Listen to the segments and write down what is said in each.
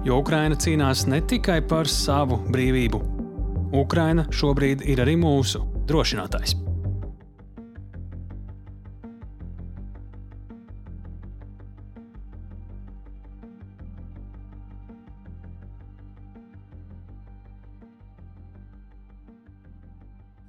Jo Ukraina cīnās ne tikai par savu brīvību. Ukraina šobrīd ir arī mūsu drošinātājs.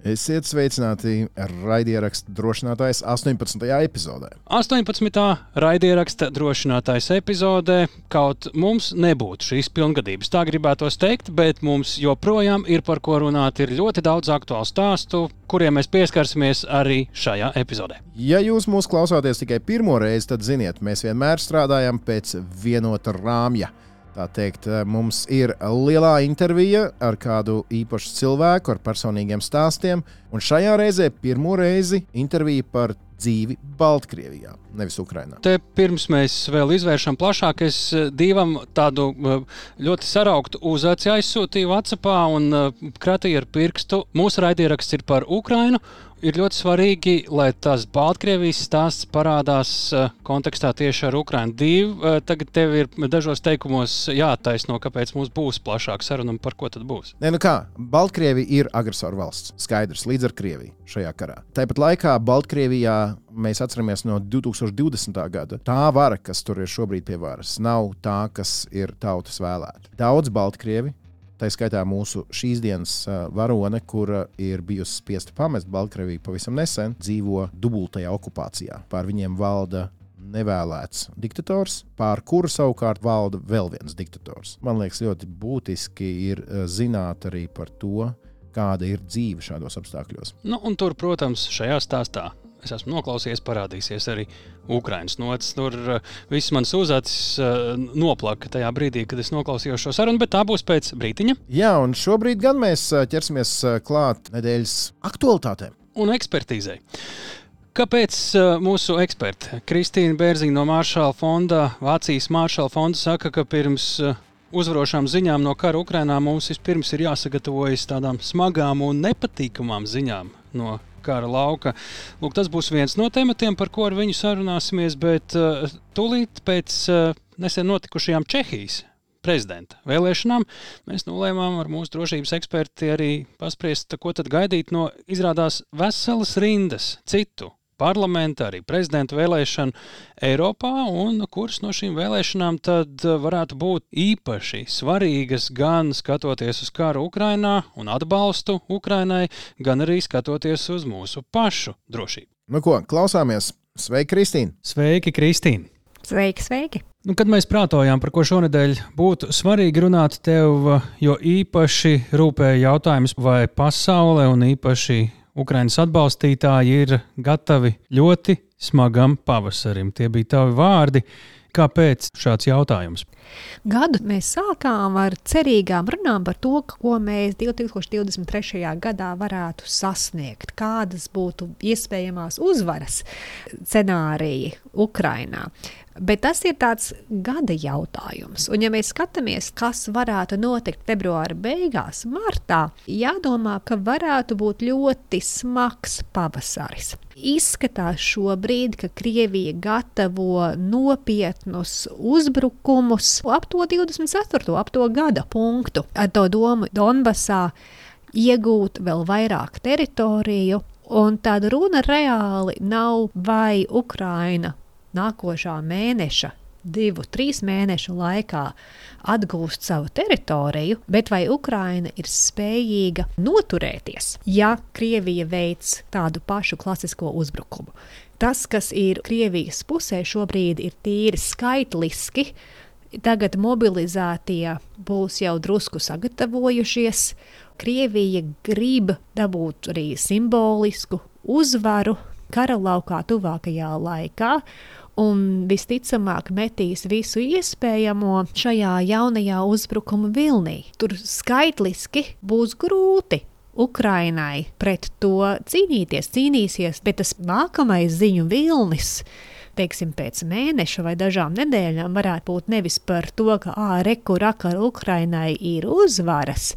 Esiet sveicināti raidierakstu drošinātājs 18. epizodē. 18. raidieraksta drošinātājs epizodē kaut mums nebūtu šīs pilngadības. Tā gribētos teikt, bet mums joprojām ir par ko runāt. Ir ļoti daudz aktuālu stāstu, kuriem mēs pieskarsimies arī šajā epizodē. Ja jūs mūs klausāties tikai pirmo reizi, tad ziniet, mēs vienmēr strādājam pēc vienota rāmja. Tā teikt, eh, mums ir lielā intervija ar kādu īpašu cilvēku, ar personīgiem stāstiem. Un šajā reizē pirmo reizi intervija par dzīvi Baltkrievijā, nevis Ukrajinā. Te pirms mēs vēl izvēršam plašāk, es eh, divam tādu eh, ļoti sarauktu uzaci aizsūtīju Vācijā un kratīju ar pirkstu. Mūsu raidieraksts ir par Ukrajinu ir ļoti svarīgi, lai tas Baltkrievijas stāsts parādās uh, kontekstā tieši ar Ukrajinu. Divi, uh, tagad tev ir dažos teikumos jātaisno, kāpēc mums būs plašāka saruna un par ko tad būs. Nē, nu kā, Baltkrievija ir agresora valsts. Skaidrs, līdz ar Krieviju šajā karā. Tāpat laikā Baltkrievijā mēs atceramies no 2020. gada. Tā vara, kas tur ir šobrīd pie varas, nav tā, kas ir tautas vēlēta. Daudz Baltkrievi Tā skaitā mūsu šīs dienas varone, kura ir bijusi spiesta pamest Baltkrieviju pavisam nesen, dzīvo dubultajā okupācijā. Pār viņiem valda nevēlēts diktators, pār kuru savukārt valda vēl viens diktators. Man liekas, ļoti būtiski ir zināt arī par to, kāda ir dzīve šādos apstākļos. Nu, un tur, protams, šajā stāstā es esmu noklausījies, parādīsies arī Ukraiņas nots. Tur uh, viss mans uzacis uh, noplaka tajā brīdī, kad es noklausījos šo sarunu, bet tā būs pēc brīdiņa. Jā, un šobrīd gan mēs uh, ķersimies klāt nedēļas aktualitātēm un ekspertīzei. Kāpēc mūsu eksperti Kristīna Bērziņa no Maršala fonda, Vācijas Maršala fonda, saka, ka pirms uzvarošām ziņām no kara Ukrajinā mums vispirms ir jāsagatavojas tādām smagām un nepatīkamām ziņām no kara lauka. Lūk, tas būs viens no tematiem, par ko ar viņu sarunāsimies, bet uh, tūlīt pēc uh, nesen notikušajām Čehijas prezidenta vēlēšanām mēs nolēmām ar mūsu drošības eksperti arī paspriest, ko tad gaidīt no izrādās veselas rindas citu parlamenta, arī prezidenta vēlēšanu Eiropā, un kuras no šīm vēlēšanām tad varētu būt īpaši svarīgas gan skatoties uz karu Ukrainā un atbalstu Ukrainai, gan arī skatoties uz mūsu pašu drošību. Nu ko, klausāmies! Sveiki, Kristīne! Sveiki, Kristīne! Sveiki, sveiki! Nu, kad mēs prātojām, par ko šonadēļ būtu svarīgi runāt, tev jo īpaši rūpēja jautājums, vai pasaule un īpaši Ukraiņas atbalstītāji ir gatavi ļoti smagam pavasarim. Tie bija tavi vārdi. Kāpēc šāds jautājums? Gadu mēs sākām ar cerīgām runām par to, ko mēs 2023. gadā varētu sasniegt, kādas būtu iespējamās uzvaras scenāriji Ukrainā. Bet tas ir tāds gada jautājums. Un, ja mēs skatāmies, kas varētu notikt februāra beigās, martā, jādomā, ka varētu būt ļoti smags pavasaris. Izskatās šobrīd, ka Krievija gatavo nopietnus uzbrukumus ap to 24. ap to gada punktu. Ar to domu Donbasā iegūt vēl vairāk teritoriju. Un tāda runa reāli nav, vai Ukraina nākošā mēneša, divu, trīs mēnešu laikā atgūst savu teritoriju, bet vai Ukraina ir spējīga noturēties, ja Krievija veids tādu pašu klasisko uzbrukumu? Tas, kas ir Krievijas pusē šobrīd, ir tīri skaitliski. Tagad mobilizētie būs jau drusku sagatavojušies. Krievija grib dabūt arī simbolisku uzvaru kara laukā tuvākajā laikā, un visticamāk metīs visu iespējamo šajā jaunajā uzbrukuma vilnī. Tur skaitliski būs grūti. Ukrainai pret to cīnīties, cīnīsies, bet tas nākamais ziņu vilnis teiksim, pēc mēneša vai dažām nedēļām varētu būt nevis par to, ka āreku rakar Ukrainai ir uzvaras,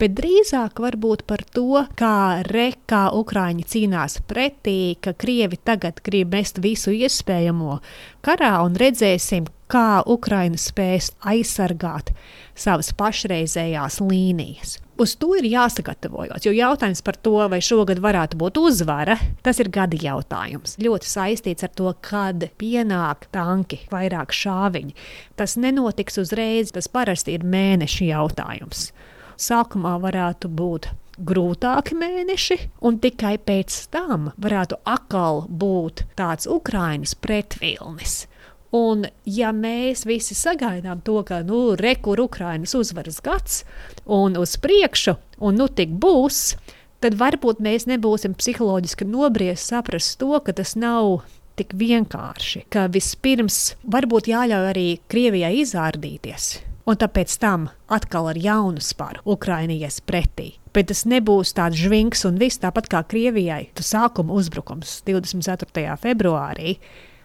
bet drīzāk varbūt par to, kā rekā Ukraiņi cīnās pretī, ka Krievi tagad grib mest visu iespējamo karā un redzēsim, kā Ukraina spēs aizsargāt savas pašreizējās līnijas. Uz to ir jāsagatavojas, jo jautājums par to, vai šogad varētu būt uzvara, tas ir gada jautājums. Ļoti saistīts ar to, kad pienāk tanki, vairāk šāviņi. Tas nenotiks uzreiz, tas parasti ir mēnešu jautājums. Sākumā varētu būt grūtāki mēneši, un tikai pēc tam varētu atkal būt tāds Ukraiņas pretvilnis. Un, ja mēs visi sagaidām to, ka nu, rekur Ukrainas uzvaras gads un uz priekšu, un nu tik būs, tad varbūt mēs nebūsim psiholoģiski nobriesti saprast to, ka tas nav tik vienkārši, ka vispirms varbūt jāļauj arī Krievijai izrādīties. Un tāpēc tam atkal ar jaunu spāru Ukraiņas pretī. Bet tas nebūs tāds žvinks un viss tāpat kā Krievijai. Tas sākuma uzbrukums 24. februārī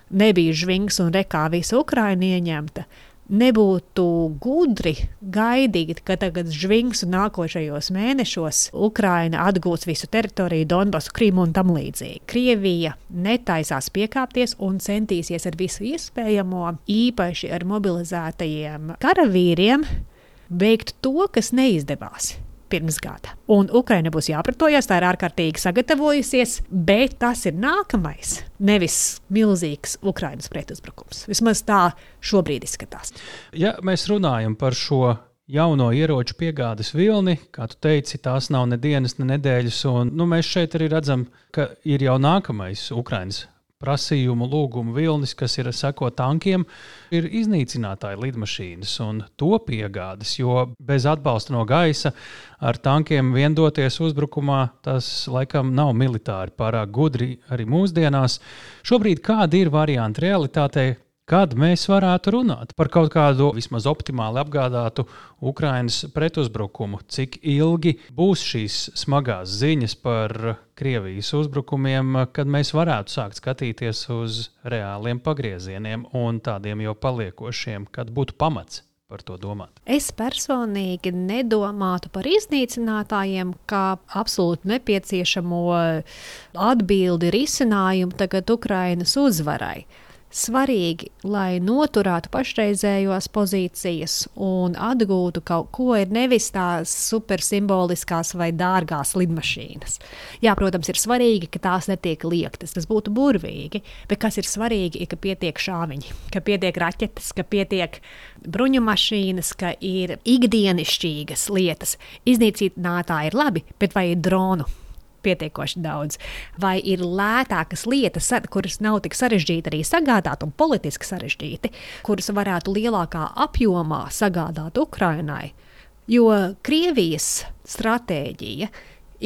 nebija žvings un rekā visa Ukraina ieņemta, nebūtu gudri gaidīt, ka tagad žvings un nākošajos mēnešos Ukraina atgūs visu teritoriju, Donbasu, Krimu un tam līdzīgi. Krievija netaisās piekāpties un centīsies ar visu iespējamo, īpaši ar mobilizētajiem karavīriem, veikt to, kas neizdevās pirms gada. Un Ukraina būs jāpratojas, tā ir ārkārtīgi sagatavojusies, bet tas ir nākamais, nevis milzīgs Ukrainas pretuzbrukums. Vismaz tā šobrīd izskatās. Ja mēs runājam par šo jauno ieroču piegādes vilni. Kā tu teici, tās nav ne dienas, ne nedēļas. Un, nu, mēs šeit arī redzam, ka ir jau nākamais Ukraiņas prasījumu, lūgumu vilnis, kas ir seko tankiem, ir iznīcinātāji lidmašīnas un to piegādes. Jo bez atbalsta no gaisa ar tankiem viendoties uzbrukumā, tas laikam nav militāri pārāk gudri arī mūsdienās. Šobrīd kādi ir varianti realitātei? Kad mēs varētu runāt par kaut kādu vismaz optimāli apgādātu Ukraiņas pretuzbrukumu, cik ilgi būs šīs smagās ziņas par Krievijas uzbrukumiem, kad mēs varētu sākt skatīties uz reāliem pagriezieniem un tādiem jau paliekošiem, kad būtu pamats par to domāt? Es personīgi nedomātu par iznīcinātājiem kā absolūti nepieciešamo atbildi risinājumu tagad Ukrainas uzvarai svarīgi, lai noturētu pašreizējos pozīcijas un atgūtu kaut ko, ir nevis tās supersimboliskās vai dārgās lidmašīnas. Jā, protams, ir svarīgi, ka tās netiek liektas, tas būtu burvīgi, bet kas ir svarīgi, ir, ka pietiek šāviņi, ka pietiek raķetes, ka pietiek bruņu mašīnas, ka ir ikdienišķīgas lietas. Iznīcinātāji ir labi, bet vai ir dronu? Pietiekoši daudz, vai ir lētākas lietas, kuras nav tik sarežģīti arī sagādāt un politiski sarežģīti, kuras varētu lielākā apjomā sagādāt Ukrainai. Jo Krievijas stratēģija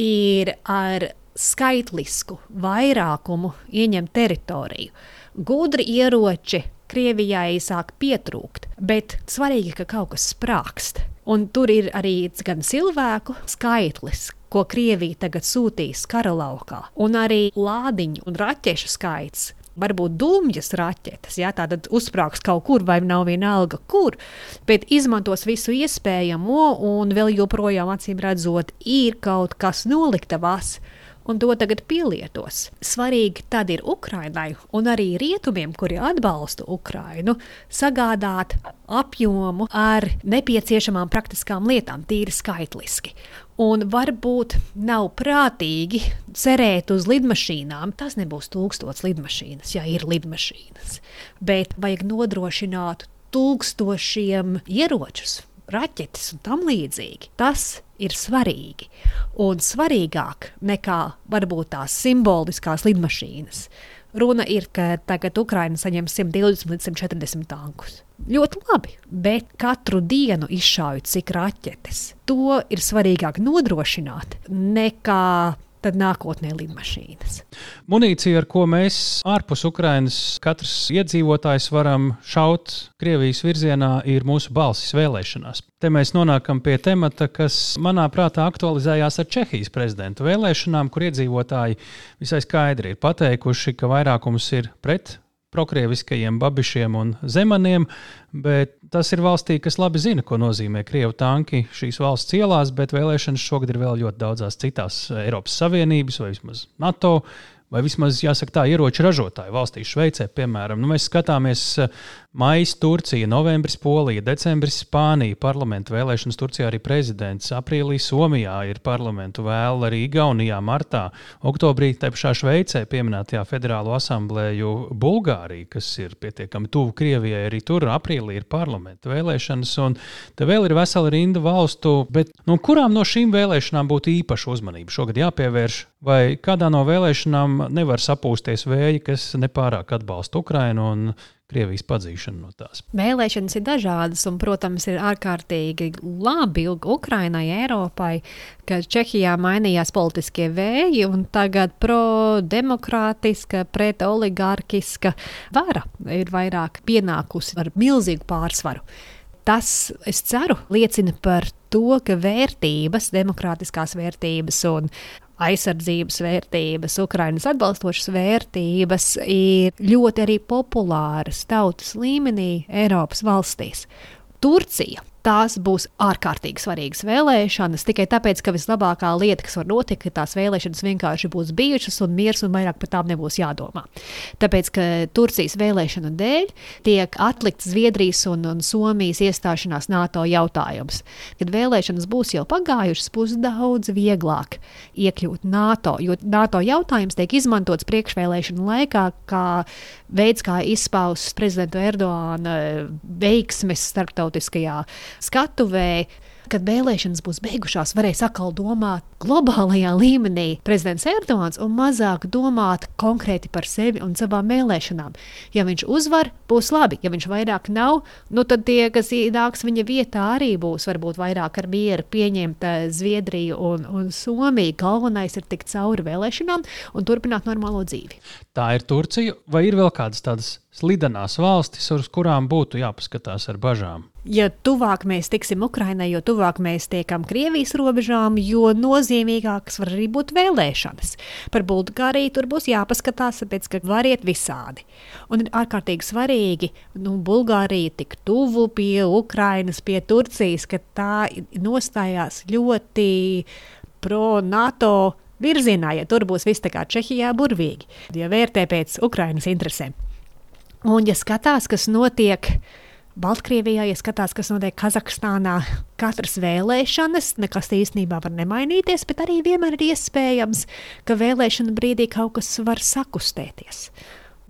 ir ar skaitlisku vairākumu ieņemt teritoriju. Gudri ieroči Krievijai sāk pietrūkt, bet svarīgi, ka kaut kas sprākst. Un tur ir arī gan cilvēku skaitlis, ko Krievija tagad sūtīs kara laukā, un arī lādiņu un raķešu skaits. Varbūt dūmjas raķetes, ja tātad uzsprāgs kaut kur, vai nav vienalga, kur, bet izmantos visu iespējamo, un vēl joprojām, acīm redzot, ir kaut kas noliktavās, un to tagad pielietos. Svarīgi tad ir Ukrainai un arī rietumiem, kuri atbalsta Ukrainu, sagādāt apjomu ar nepieciešamām praktiskām lietām, tīri skaitliski. Un varbūt nav prātīgi cerēt uz lidmašīnām. Tas nebūs tūkstots lidmašīnas, ja ir lidmašīnas. Bet vajag nodrošināt tūkstošiem ieročus, raķetes un tam līdzīgi. Tas ir svarīgi. Un svarīgāk nekā varbūt tās simboliskās lidmašīnas. Runa ir, ka tagad Ukraina saņem 120 līdz 140 tankus. Ļoti labi, bet katru dienu izšaujot cik raķetes. To ir svarīgāk nodrošināt nekā tad nākotnē lidmašīnas. Munīcija, ar ko mēs ārpus Ukrainas katrs iedzīvotājs varam šaut Krievijas virzienā, ir mūsu balsis vēlēšanās. Te mēs nonākam pie temata, kas manā prātā aktualizējās ar Čehijas prezidenta vēlēšanām, kur iedzīvotāji visai skaidri ir pateikuši, ka vairākums ir pret prokrieviskajiem babišiem un zemaniem, bet tas ir valstī, kas labi zina, ko nozīmē krievu tanki šīs valsts ielās, bet vēlēšanas šogad ir vēl ļoti daudzās citās Eiropas Savienības vai vismaz NATO vai vismaz jāsaka tā, ieroču ražotāju valstīs, Šveicē, piemēram. Nu, mēs skatāmies Maija, Turcija, novembris, Polija, decembris, Spānija, parlamentu vēlēšanas, Turcijā arī prezidents, aprīlī Somijā ir parlamentu vēl, arī Igaunijā, martā, oktobrī te pašā Šveicē pieminētajā federālo asamblēju Bulgārija, kas ir pietiekami tuvu Krievijai, arī tur aprīlī ir parlamentu vēlēšanas, un te vēl ir vesela rinda valstu, bet nu, kurām no šīm vēlēšanām būtu īpaša uzmanība? Šogad jāpievērš, vai kādā no vēlēšanām nevar sapūsties vēji, kas nepārāk atbalsta Ukrainu un Krievijas padzīšanu no tās. Vēlēšanas ir dažādas, un, protams, ir ārkārtīgi labi Ukrainai, Eiropai, ka Čehijā mainījās politiskie vēji, un tagad pro-demokrātiska, pret-oligarkiska vara ir vairāk pienākusi ar milzīgu pārsvaru. Tas, es ceru, liecina par to, ka vērtības, demokrātiskās vērtības un aizsardzības vērtības, Ukraiņas atbalstošas vērtības ir ļoti arī populāras tautas līmenī Eiropas valstīs. Turcija tās būs ārkārtīgi svarīgas vēlēšanas. Tikai tāpēc, ka vislabākā lieta, kas var notikt, ka tās vēlēšanas vienkārši būs bijušas un miers un vairāk par tām nebūs jādomā. Tāpēc, ka Turcijas vēlēšanu dēļ tiek atlikts Zviedrijas un, un Somijas iestāšanās NATO jautājums. Kad vēlēšanas būs jau pagājušas, būs daudz vieglāk iekļūt NATO, jo NATO jautājums tiek izmantots priekšvēlēšanu laikā kā veids, kā izpaust prezidenta Erdoāna veiksmes starptautiskajā skatuvē, kad vēlēšanas būs beigušās, varēs atkal domāt globālajā līmenī prezidents Erdogans un mazāk domāt konkrēti par sevi un savām vēlēšanām. Ja viņš uzvar, būs labi. Ja viņš vairāk nav, nu tad tie, kas nāks viņa vietā, arī būs varbūt vairāk ar mieru pieņemt eh, Zviedriju un, un Somiju. Galvenais ir tikt cauri vēlēšanām un turpināt normālo dzīvi. Tā ir Turcija, vai ir vēl kādas tādas slidenās valstis, uz kurām būtu jāpaskatās ar bažām? Jo tuvāk mēs tiksim Ukraiņai, jo tuvāk mēs tiekam Krievijas robežām, jo nozīmīgākas var arī būt vēlēšanas. Par Bulgāriju tur būs jāpaskatās, tāpēc, ka var iet visādi. Un ir ārkārtīgi svarīgi, ka nu, Bulgārija tik tuvu pie Ukrainas, pie Turcijas, ka tā nostājās ļoti pro-NATO virzienā, ja tur būs viss tā kā Čehijā burvīgi, ja vērtē pēc Ukrainas interesēm. Un, ja skatās, kas notiek Baltkrievijā, ja skatās, kas notiek Kazahstānā, katras vēlēšanas, nekas īstenībā var nemainīties, bet arī vienmēr ir iespējams, ka vēlēšana brīdī kaut kas var sakustēties.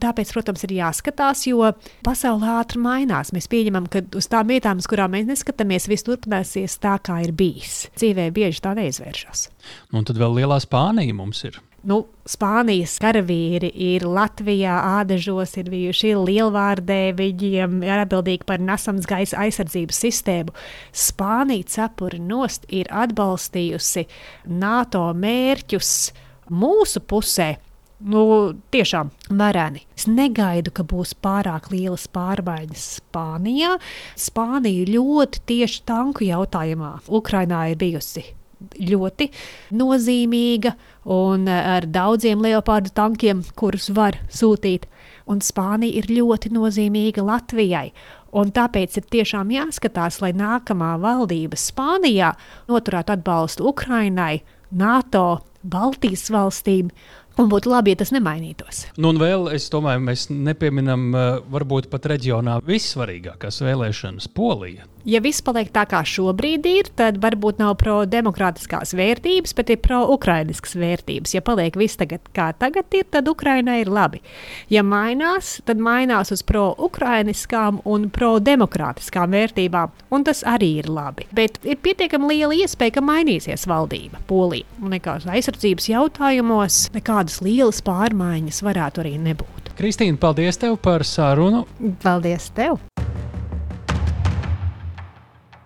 Tāpēc, protams, ir jāskatās, jo pasaule ātri mainās. Mēs pieņemam, ka uz tām vietām, uz kurām mēs neskatāmies, viss turpināsies tā, kā ir bijis. Dzīvē bieži tā neizvēršas. Nu, un tad vēl lielā Spānija mums ir nu, Spānijas karavīri ir Latvijā, ādažos ir bijuši lielvārdē, viņiem ir atbildīgi par nesams gaisa aizsardzības sistēmu. Spānija cepuri nost ir atbalstījusi NATO mērķus mūsu pusē. Nu, tiešām vareni. Es negaidu, ka būs pārāk lielas pārmaiņas Spānijā. Spānija ļoti tieši tanku jautājumā Ukrainā ir bijusi ļoti nozīmīga un ar daudziem leopardu tankiem, kurus var sūtīt. Un Spānija ir ļoti nozīmīga Latvijai. Un tāpēc ir tiešām jāskatās, lai nākamā valdība Spānijā noturētu atbalstu Ukrainai, NATO, Baltijas valstīm Un būtu labi, ja tas nemainītos. Nu, un vēl es domāju, mēs nepieminam varbūt pat reģionā vissvarīgākās vēlēšanas - Polija. Ja viss paliek tā, kā šobrīd ir, tad varbūt nav pro-demokrātiskās vērtības, bet ir pro-ukrainiskas vērtības. Ja paliek viss tagad, kā tagad ir, tad Ukrainai ir labi. Ja mainās, tad mainās uz pro-ukrainiskām un pro-demokrātiskām vērtībām, un tas arī ir labi. Bet ir pietiekami liela iespēja, ka mainīsies valdība Polija. Nekādas aizsardzības jautājumos, nekādas lielas pārmaiņas varētu arī nebūt. Kristīna, paldies tev par sarunu. Paldies tev!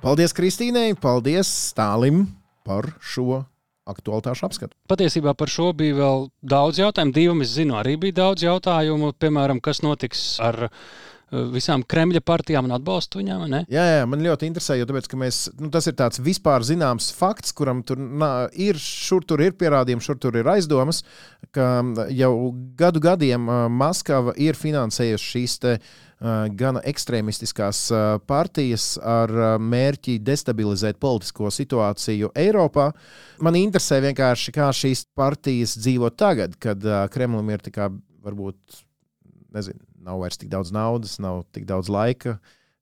Paldies Kristīnai, paldies Stālim par šo aktualitāšu apskatu. Patiesībā par šo bija vēl daudz jautājumu. Divam es zinu, arī bija daudz jautājumu. Piemēram, kas notiks ar visām Kremļa partijām un atbalstu viņām. Ne? Jā, jā, man ļoti interesē, jo tāpēc, mēs, nu, tas ir tāds vispār zināms fakts, kuram tur nā, ir, šur tur ir pierādījumi, šur tur ir aizdomas, ka jau gadu gadiem Maskava ir finansējusi šīs te, gana ekstrēmistiskās partijas ar mērķi destabilizēt politisko situāciju Eiropā. Man interesē vienkārši, kā šīs partijas dzīvo tagad, kad Kremlim ir tikai varbūt nezinu, nav vairs tik daudz naudas, nav tik daudz laika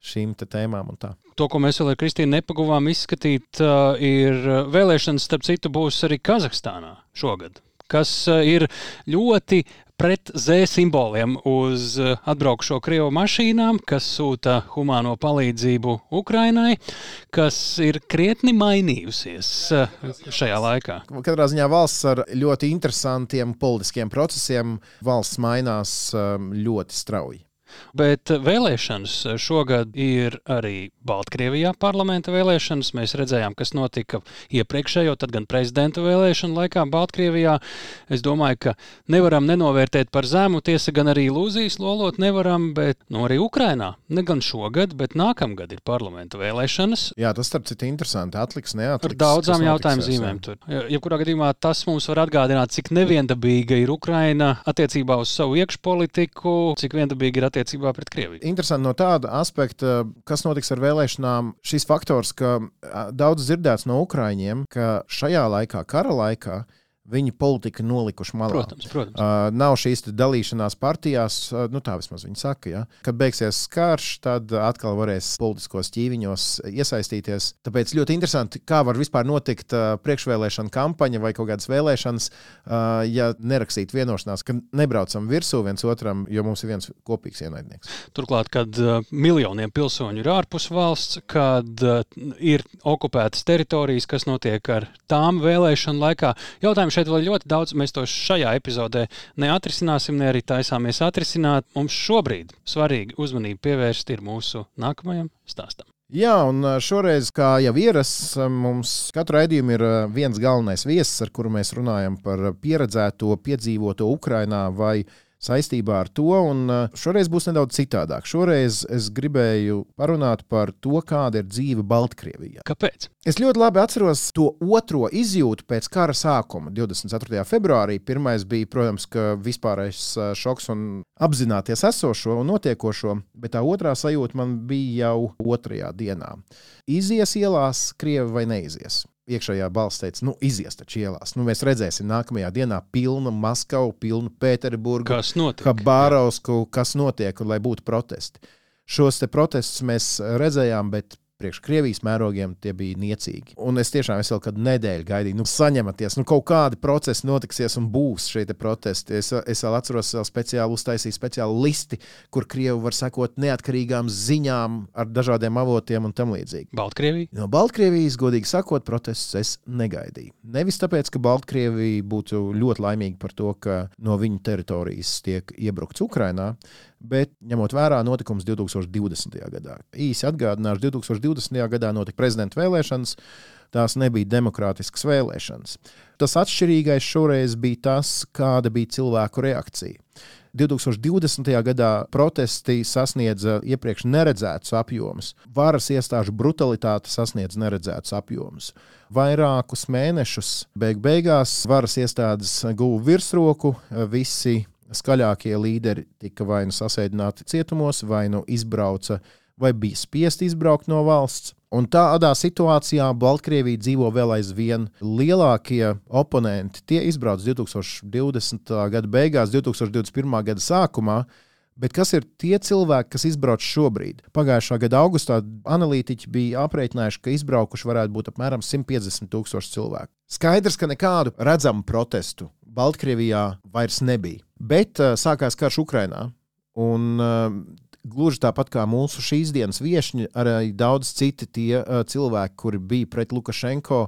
šīm tēmām. To, ko mēs vēl ar Kristīnu nepaguvām izskatīt, uh, ir vēlēšanas, starp citu, būs arī Kazahstānā šogad kas uh, ir ļoti pret Z simboliem uz uh, atbraukšo Krievu mašīnām, kas sūta humāno palīdzību Ukrainai, kas ir krietni mainījusies šajā laikā. Katrā ziņā valsts ar ļoti interesantiem politiskiem procesiem valsts mainās um, ļoti strauji. Bet vēlēšanas šogad ir arī Baltkrievijā parlamenta vēlēšanas. Mēs redzējām, kas notika iepriekšējo, tad gan prezidenta vēlēšanu laikā Baltkrievijā. Es domāju, ka nevaram nenovērtēt par zemu, tiesa gan arī ilūzijas lolot nevaram, bet no nu, arī Ukrainā. Ne gan šogad, bet nākamgad ir parlamenta vēlēšanas. Jā, tas starp citu interesanti. Atliks, neatliks. Ar daudzām jautājumu zīmēm tur. Jebkurā gadījumā tas mums var atgādināt, cik neviendabīga ir Ukraina attiecībā uz savu iekšpolitiku, cik viendabīga ir attiecībā pret Krieviju. Interesanti no tāda aspekta, kas notiks ar vēlēšanām. Šis faktors, ka daudz dzirdēts no Ukrāņiem, ka šajā laikā, kara laikā, Viņi politika nolikuši malā. Protams, protams. Uh, nav šīs dalīšanās partijās, uh, nu tā vismaz viņi saka. Ja? Kad beigsies karš, tad atkal varēs politiskos ķīviņos iesaistīties. Tāpēc ļoti interesanti, kā var vispār notikt uh, priekšvēlēšana kampaņa vai kaut kādas vēlēšanas, uh, ja nerakstīt vienošanās, ka nebraucam virsū viens otram, jo mums ir viens kopīgs ienaidnieks. Turklāt, kad uh, miljoniem pilsoņu ir ārpus valsts, kad uh, ir okupētas teritorijas, kas notiek ar tām vēlēšanu laikā, jautājums šeit vēl ļoti daudz. Mēs to šajā epizodē neatrisināsim, ne arī taisāmies atrisināt. Mums šobrīd svarīgi uzmanību pievērst ir mūsu nākamajam stāstam. Jā, un šoreiz, kā jau ierasts, mums katru raidījumu ir viens galvenais viesis, ar kuru mēs runājam par pieredzēto, piedzīvoto Ukrajinā vai saistībā ar to. Un uh, šoreiz būs nedaudz citādāk. Šoreiz es gribēju parunāt par to, kāda ir dzīve Baltkrievijā. Kāpēc? Es ļoti labi atceros to otro izjūtu pēc kara sākuma, 24. februārī. Pirmais bija, protams, vispārējais uh, šoks un apzināties esošo un notiekošo, bet tā otrā sajūta man bija jau otrajā dienā. Izies ielās, krievi vai neizies? Iekšējā balss teica, nu, izies taču ielās. Nu, mēs redzēsim nākamajā dienā pilnu Maskavu, pilnu Pēterburgu, kas notiek. Habārausku, kas notiek, un lai būtu protesti. Šos protestus mēs redzējām, bet priekš Krievijas mērogiem tie bija niecīgi. Un es tiešām es vēl kādu nedēļu gaidīju, nu, saņematies, nu, kaut kādi procesi notiksies un būs šie protesti. Es, es vēl atceros, vēl speciāli uztaisīju speciālu listi, kur Krievi var sekot neatkarīgām ziņām ar dažādiem avotiem un tam līdzīgi. Baltkrievija? No Baltkrievijas, godīgi sakot, protestus es negaidīju. Nevis tāpēc, ka Baltkrievija būtu ļoti laimīga par to, ka no viņu teritorijas tiek iebrukts Ukrainā, bet ņemot vērā notikums 2020. gadā. Īsi atgādināšu, 2020. gadā notika prezidenta vēlēšanas. Tās nebija demokrātiskas vēlēšanas. Tas atšķirīgais šoreiz bija tas, kāda bija cilvēku reakcija. 2020. gadā protesti sasniedza iepriekš neredzētus apjomus, varas iestāžu brutalitāte sasniedza neredzētus apjomus. Vairākus mēnešus beig beigās varas iestādes guva virsroku, visi skaļākie līderi tika vai nu sasēdināti cietumos, vai nu izbrauca, vai bija spiesti izbraukt no valsts. Un tādā situācijā Baltkrievija dzīvo vēl aizvien lielākie oponenti. Tie izbrauc 2020. gada beigās, 2021. gada sākumā. Bet kas ir tie cilvēki, kas izbrauc šobrīd? Pagājušā gada augustā analītiķi bija aprēķinājuši, ka izbraukuši varētu būt apmēram 150 tūkstoši cilvēku. Skaidrs, ka nekādu redzamu protestu Baltkrievijā vairs nebija. Bet uh, sākās karš Ukrajinā. Un uh, gluži tāpat kā mūsu šīs dienas viesņi, arī daudz citi tie uh, cilvēki, kuri bija pret Lukašenko,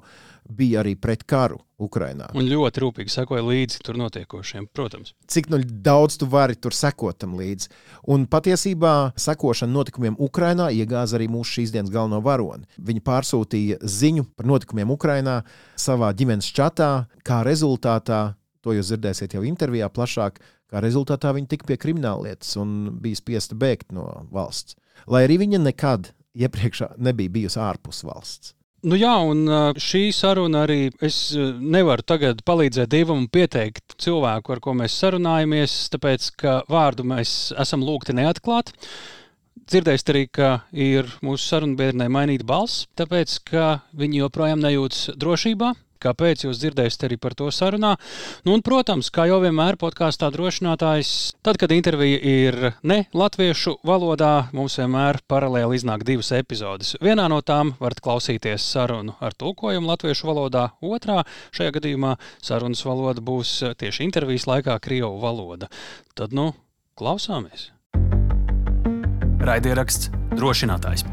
bija arī pret karu Ukrajinā. Un ļoti rūpīgi sekoja līdzi tur notiekošiem, protams. Cik nu daudz tu vari tur sekot tam līdzi. Un patiesībā sekošana notikumiem Ukrajinā iegāza arī mūsu šīs dienas galveno varoni. Viņi pārsūtīja ziņu par notikumiem Ukrajinā savā ģimenes čatā, kā rezultātā, to jūs dzirdēsiet jau intervijā plašāk, kā rezultātā viņi tika pie krimināllietas un bija spiesta bēgt no valsts. Lai arī viņa nekad iepriekš nebija bijusi ārpus valsts. Nu jā, un šī saruna arī es nevaru tagad palīdzēt Dievam pieteikt cilvēku, ar ko mēs sarunājamies, tāpēc ka vārdu mēs esam lūgti neatklāt. Dzirdēsiet arī, ka ir mūsu sarunbiedrē mainīta balss, tāpēc ka viņi joprojām nejūtas drošībā Kāpēc jūs dzirdēsiet arī par to sarunā? Nu, un, protams, kā jau vienmēr podkāstā drošinātājs, tad, kad intervija ir ne latviešu valodā, mums vienmēr paralēli iznāk divas epizodes. Vienā no tām varat klausīties sarunu ar tulkojumu latviešu valodā, otrā šajā gadījumā sarunas valoda būs tieši intervijas laikā Krievu valoda. Tad, nu, klausāmies! Raidieraksts drošinātājs.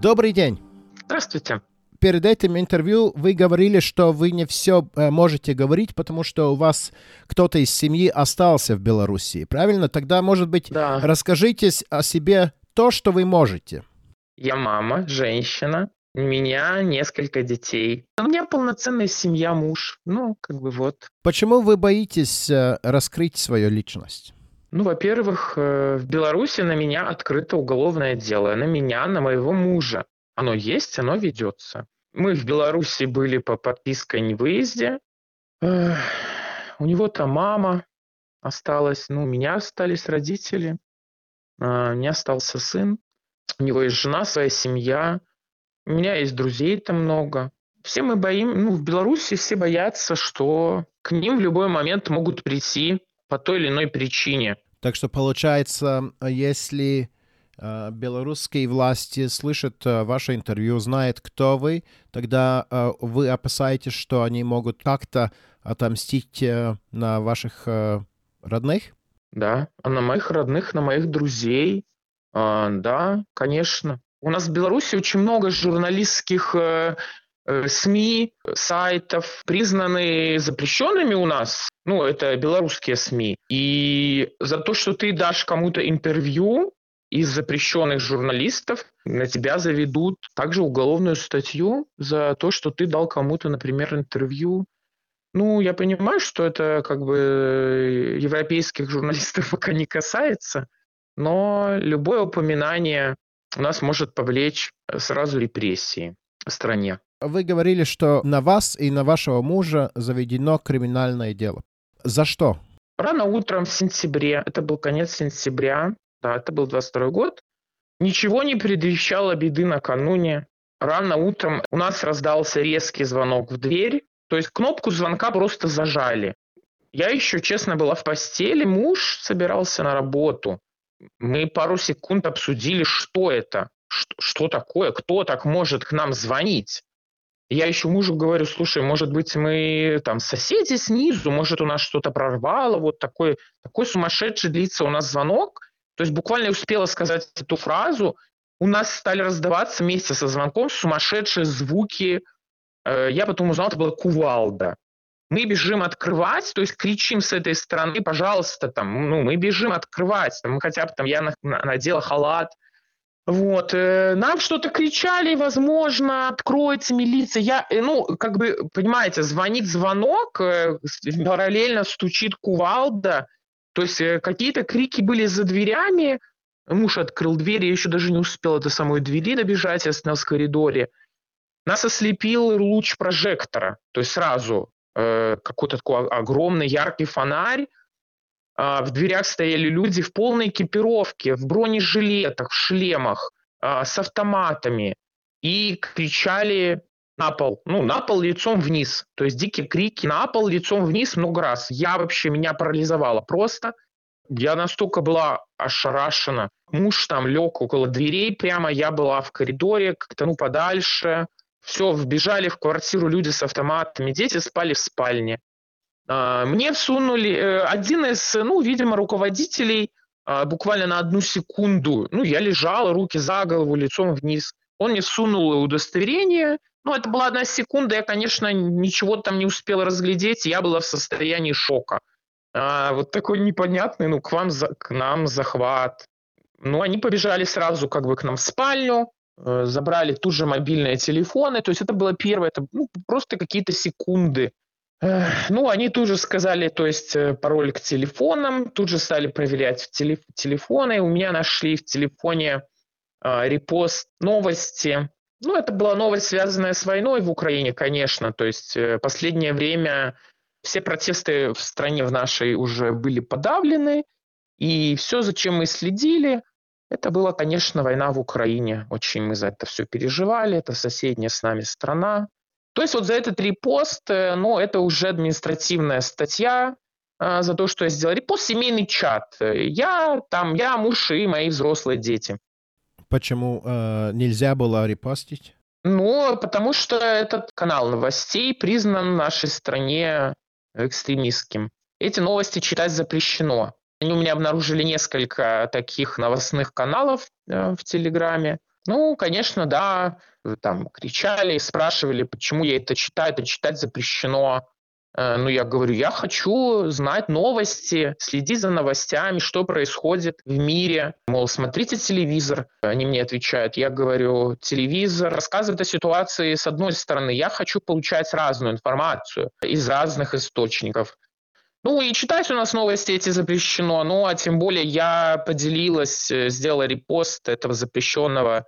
Добрый день! Здравствуйте. Перед этим интервью вы говорили, что вы не все э, можете говорить, потому что у вас кто-то из семьи остался в Белоруссии. Правильно? Тогда, может быть, Да. расскажите о себе то, что вы можете. Я мама, женщина. У меня несколько детей. У меня полноценная семья, муж. Ну, как бы вот. Почему вы боитесь э, раскрыть свою личность? Ну, во-первых, э, в Беларуси на меня открыто уголовное дело. На меня, на моего мужа. Оно есть, оно ведется. Мы в Беларуси были по подписке о невыезде. Эх, У него там мама осталась, ну, у меня остались родители. А, У меня остался сын. У него есть жена, своя семья. У меня есть друзей там много. Все мы боим, ну, в Беларуси все боятся, что к ним в любой момент могут прийти по той или иной причине. Так что получается, если белорусские власти слышат э, ваше интервью, знают, кто вы, тогда э, вы опасаетесь, что они могут как-то отомстить э, на ваших э, родных? Да, а на моих родных, на моих друзей. А, да, конечно. У нас в Беларуси очень много журналистских э, э, СМИ, сайтов, признаны запрещенными у нас. Ну, это белорусские СМИ. И за то, что ты дашь кому-то интервью из запрещенных журналистов, на тебя заведут также уголовную статью за то, что ты дал кому-то, например, интервью ну, я понимаю, что это как бы европейских журналистов пока не касается, но любое упоминание у нас может повлечь сразу репрессии в стране. Вы говорили, что на вас и на вашего мужа заведено криминальное дело. За что? Рано утром в сентябре, это был конец сентября, да, это был 22 год, ничего не предвещало беды накануне. Рано утром у нас раздался резкий звонок в дверь, то есть кнопку звонка просто зажали. Я еще, честно, была в постели, муж собирался на работу. Мы пару секунд обсудили, что это, что, что такое, кто так может к нам звонить. Я еще мужу говорю, слушай, может быть, мы там соседи снизу, может, у нас что-то прорвало, вот такой, такой сумасшедший длится у нас звонок. То есть буквально успела сказать эту фразу, у нас стали раздаваться вместе со звонком сумасшедшие звуки. Э, Я потом узнал, это была кувалда. Мы бежим открывать, то есть кричим с этой стороны, пожалуйста, там, ну, мы бежим открывать, там, хотя бы там, я на- на- надела халат, вот, э, нам что-то кричали, возможно, откроется милиция. Я, э, ну, как бы, понимаете, звонит звонок, параллельно стучит кувалда, то есть э, какие-то крики были за дверями. Муж открыл дверь, я еще даже не успела до самой двери добежать, я остановилась в коридоре. Нас ослепил луч прожектора, то есть сразу э, какой-то такой огромный яркий фонарь. А, в дверях стояли люди в полной экипировке, в бронежилетах, в шлемах, а, с автоматами и кричали на пол, ну, на пол лицом вниз. То есть дикие крики на пол лицом вниз много раз. Я вообще, меня парализовало просто. Я настолько была ошарашена. Муж там лег около дверей прямо, я была в коридоре, как-то, ну, подальше. Все, вбежали в квартиру люди с автоматами, дети спали в спальне. А, мне всунули э, один из, ну, видимо, руководителей а, буквально на одну секунду. Ну, я лежал, руки за голову, лицом вниз. Он мне всунул удостоверение. Ну, это была одна секунда, я, конечно, ничего там не успел разглядеть, я была в состоянии шока. А, вот такой непонятный, ну, к вам, к нам захват. Ну, они побежали сразу как бы к нам в спальню, э, забрали тут же мобильные телефоны. То есть это было первое, это ну, просто какие-то секунды. Ну, они тут же сказали, то есть э, пароль к телефонам, тут же стали проверять телеф- телефоны. У меня нашли в телефоне э, репост новости. Ну, это была новость, связанная с войной в Украине, конечно. То есть э, последнее время все протесты в стране в нашей уже были подавлены. И все, зачем мы следили, это была, конечно, война в Украине. Очень мы за это все переживали. Это соседняя с нами страна. То есть вот за этот репост, э, ну, это уже административная статья э, за то, что я сделал. Репост семейный чат. Я там, я муж и мои взрослые дети. Почему э, нельзя было репостить? Ну, потому что этот канал новостей признан в нашей стране экстремистским. Эти новости читать запрещено. Они у меня обнаружили несколько таких новостных каналов э, в Телеграме. Ну, конечно, да, там кричали, спрашивали, почему я это читаю, это читать запрещено. Э, ну, я говорю, я хочу знать новости, следить за новостями, что происходит в мире. Мол, смотрите телевизор. Они мне отвечают, я говорю, телевизор рассказывает о ситуации с одной стороны. Я хочу получать разную информацию из разных источников. Ну и читать у нас новости эти запрещено, ну а тем более я поделилась, э, сделала репост этого запрещенного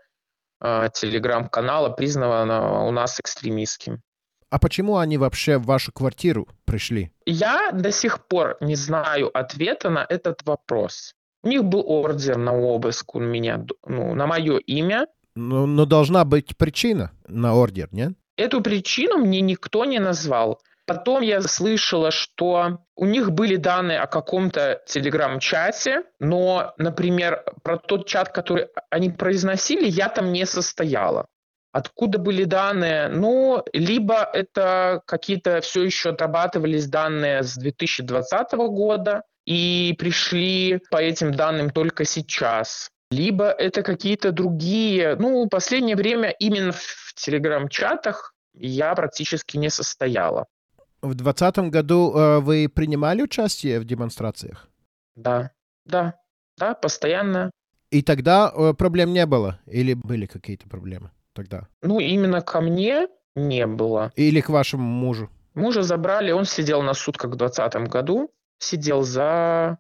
э, телеграм-канала, признанного у нас экстремистским. А почему они вообще в вашу квартиру пришли? Я до сих пор не знаю ответа на этот вопрос. У них был ордер на обыск у меня, ну, на мое имя. Но, но должна быть причина на ордер, нет? Эту причину мне никто не назвал. Потом я слышала, что у них были данные о каком-то телеграм-чате, но, например, про тот чат, который они произносили, я там не состояла. Откуда были данные? Ну, либо это какие-то все еще отрабатывались данные с 2020 года и пришли по этим данным только сейчас. Либо это какие-то другие, ну, в последнее время именно в телеграм-чатах я практически не состояла. В 2020 году э, вы принимали участие в демонстрациях? Да, да, да, постоянно. И тогда э, проблем не было? Или были какие-то проблемы тогда? Ну, именно ко мне не было. Или к вашему мужу? Мужа забрали, он сидел на сутках в 2020 году, сидел за,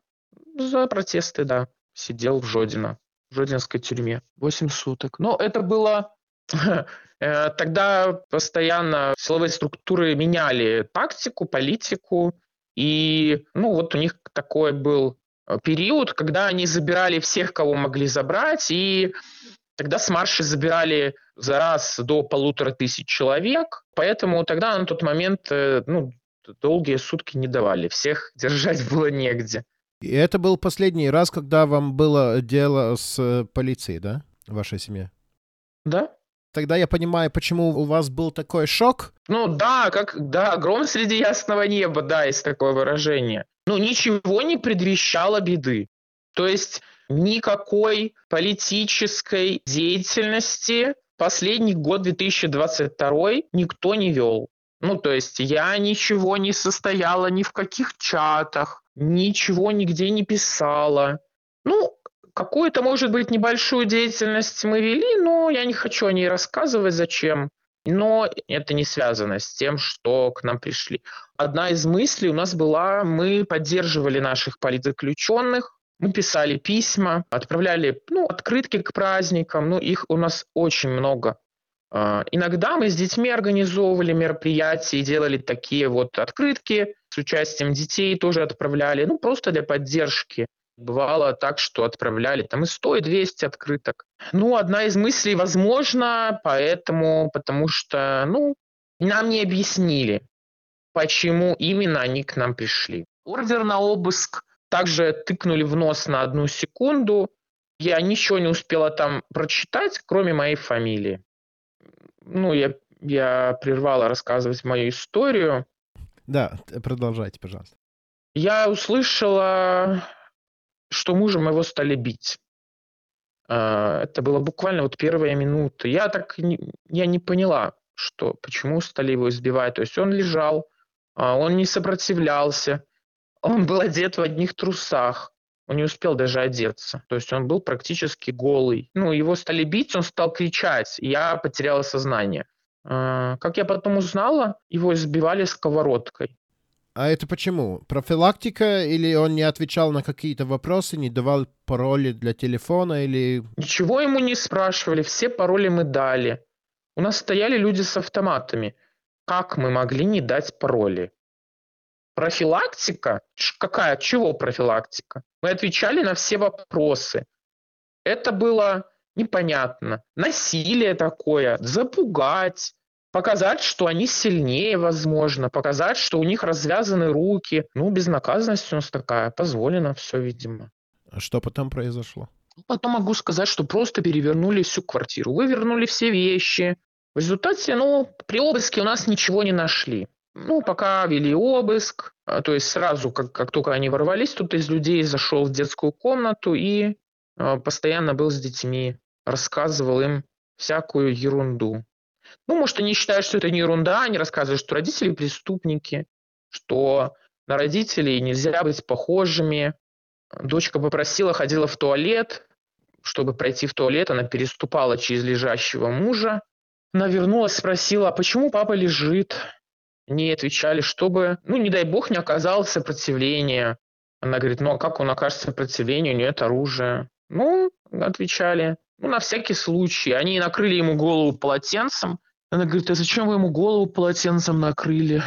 за протесты, да, сидел в Жодино, в Жодинской тюрьме, 8 суток. Но это было Э, тогда постоянно силовые структуры меняли тактику, политику, и ну вот у них такой был э, период, когда они забирали всех, кого могли забрать, и тогда с марши забирали за раз до полутора тысяч человек, поэтому тогда на тот момент э, ну, долгие сутки не давали, всех держать было негде. И это был последний раз, когда вам было дело с полицией, да, в вашей семье? Да, Тогда я понимаю, почему у вас был такой шок. Ну да, как да, гром среди ясного неба, да, есть такое выражение. Ну ничего не предвещало беды. То есть никакой политической деятельности последний год 2022 никто не вел. Ну, то есть я ничего не состояла ни в каких чатах, ничего нигде не писала. Ну, Какую-то, может быть, небольшую деятельность мы вели, но я не хочу о ней рассказывать, зачем. Но это не связано с тем, что к нам пришли. Одна из мыслей у нас была, мы поддерживали наших политзаключенных, мы писали письма, отправляли ну, открытки к праздникам, ну, их у нас очень много. А, иногда мы с детьми организовывали мероприятия и делали такие вот открытки с участием детей, тоже отправляли, ну, просто для поддержки. Бывало так, что отправляли там и 100, и 200 открыток. Ну, одна из мыслей, возможно, поэтому, потому что, ну, нам не объяснили, почему именно они к нам пришли. Ордер на обыск также тыкнули в нос на одну секунду. Я ничего не успела там прочитать, кроме моей фамилии. Ну, я, я прервала рассказывать мою историю. Да, продолжайте, пожалуйста. Я услышала, что мужа моего стали бить. А, это было буквально вот первые минуты. Я так не, я не поняла, что почему стали его избивать. То есть он лежал, а, он не сопротивлялся, он был одет в одних трусах. Он не успел даже одеться. То есть он был практически голый. Ну, его стали бить, он стал кричать. Я потеряла сознание. А, как я потом узнала, его избивали сковородкой. А это почему? Профилактика или он не отвечал на какие-то вопросы, не давал пароли для телефона или... Ничего ему не спрашивали, все пароли мы дали. У нас стояли люди с автоматами. Как мы могли не дать пароли? Профилактика? Какая? Чего профилактика? Мы отвечали на все вопросы. Это было непонятно. Насилие такое, запугать, показать, что они сильнее, возможно, показать, что у них развязаны руки. Ну, безнаказанность у нас такая, позволено все, видимо. А что потом произошло? Потом могу сказать, что просто перевернули всю квартиру, вывернули все вещи. В результате, ну, при обыске у нас ничего не нашли. Ну, пока вели обыск, а, то есть сразу, как, как только они ворвались, тут из людей зашел в детскую комнату и э, постоянно был с детьми, рассказывал им всякую ерунду. Ну, может, они считают, что это не ерунда, они рассказывают, что родители преступники, что на родителей нельзя быть похожими. Дочка попросила, ходила в туалет, чтобы пройти в туалет, она переступала через лежащего мужа. Она вернулась, спросила, а почему папа лежит? Не отвечали, чтобы, ну, не дай бог, не оказалось сопротивления. Она говорит, ну, а как он окажется сопротивлению, нет оружия? Ну, отвечали, ну, на всякий случай. Они накрыли ему голову полотенцем. Она говорит, а зачем вы ему голову полотенцем накрыли?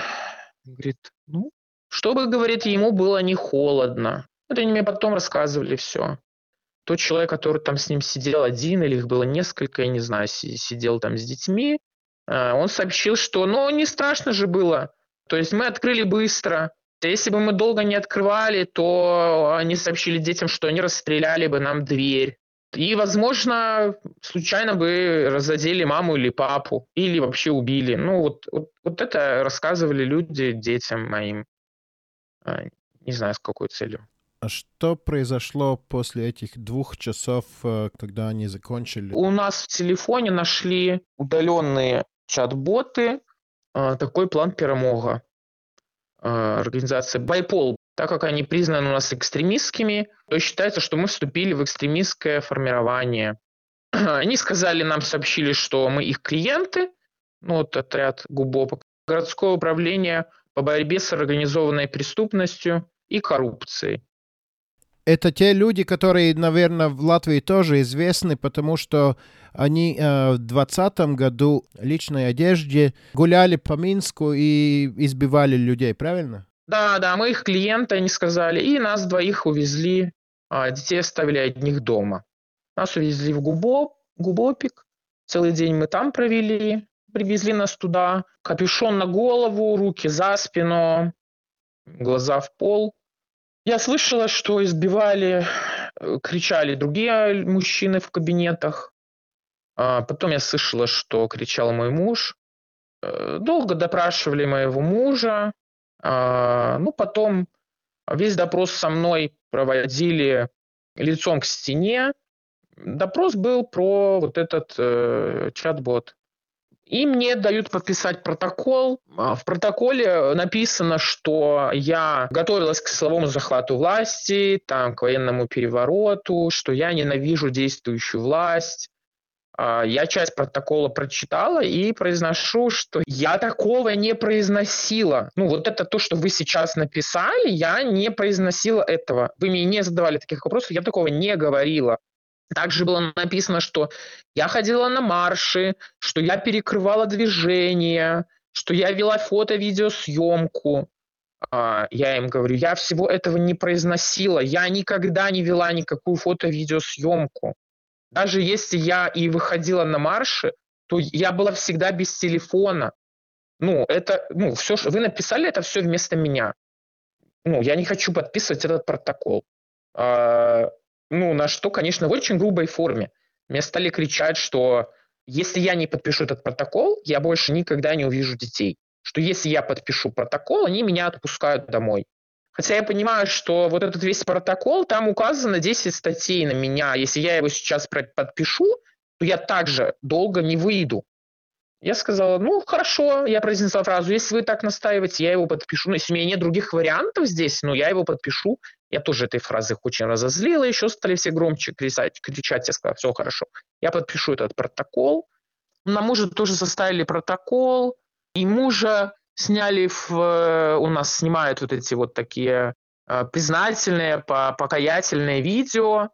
Он говорит, ну, чтобы, говорит, ему было не холодно. Это они мне потом рассказывали все. Тот человек, который там с ним сидел один, или их было несколько, я не знаю, сидел там с детьми, он сообщил, что, ну, не страшно же было. То есть мы открыли быстро. Если бы мы долго не открывали, то они сообщили детям, что они расстреляли бы нам дверь. И, возможно, случайно бы разодели маму или папу, или вообще убили. Ну, вот, вот, вот это рассказывали люди детям моим. А, не знаю, с какой целью. А что произошло после этих двух часов, э, когда они закончили? У нас в телефоне нашли удаленные чат-боты, а, такой план перемога. А, организация Байпол так как они признаны у нас экстремистскими, то считается, что мы вступили в экстремистское формирование. Они сказали, нам сообщили, что мы их клиенты, ну вот отряд ГУБОП, городское управление по борьбе с организованной преступностью и коррупцией. Это те люди, которые, наверное, в Латвии тоже известны, потому что они э, в 2020 году личной одежде гуляли по Минску и избивали людей, правильно? Да, да, мы их клиенты, они сказали, и нас двоих увезли, а детей оставили одних дома. Нас увезли в Губо, Губопик, целый день мы там провели, привезли нас туда, капюшон на голову, руки за спину, глаза в пол. Я слышала, что избивали, э, кричали другие мужчины в кабинетах. А потом я слышала, что кричал мой муж. Э, долго допрашивали моего мужа. А, ну, потом весь допрос со мной проводили лицом к стене. Допрос был про вот этот э, чат-бот. И мне дают подписать протокол. А, в протоколе написано, что я готовилась к силовому захвату власти, там, к военному перевороту, что я ненавижу действующую власть, я часть протокола прочитала и произношу, что я такого не произносила. Ну, вот это то, что вы сейчас написали, я не произносила этого. Вы мне не задавали таких вопросов, я такого не говорила. Также было написано, что я ходила на марши, что я перекрывала движение, что я вела фото-видеосъемку. А, я им говорю, я всего этого не произносила, я никогда не вела никакую фото-видеосъемку. Даже если я и выходила на марши, то я была всегда без телефона. Ну, это, ну, все, вы написали, это все вместо меня. Ну, я не хочу подписывать этот протокол. А, ну, на что, конечно, в очень грубой форме. Мне стали кричать, что если я не подпишу этот протокол, я больше никогда не увижу детей. что если я подпишу протокол, они меня отпускают домой. Хотя я понимаю, что вот этот весь протокол, там указано 10 статей на меня. Если я его сейчас подпишу, то я также долго не выйду. Я сказала, ну, хорошо, я произнесла фразу, если вы так настаиваете, я его подпишу. Но если у меня нет других вариантов здесь, ну, я его подпишу. Я тоже этой фразы очень разозлила, еще стали все громче кричать, кричать. Я сказала, все хорошо, я подпишу этот протокол. На мужа тоже составили протокол, и мужа сняли в... Э, у нас снимают вот эти вот такие э, признательные, покаятельные видео.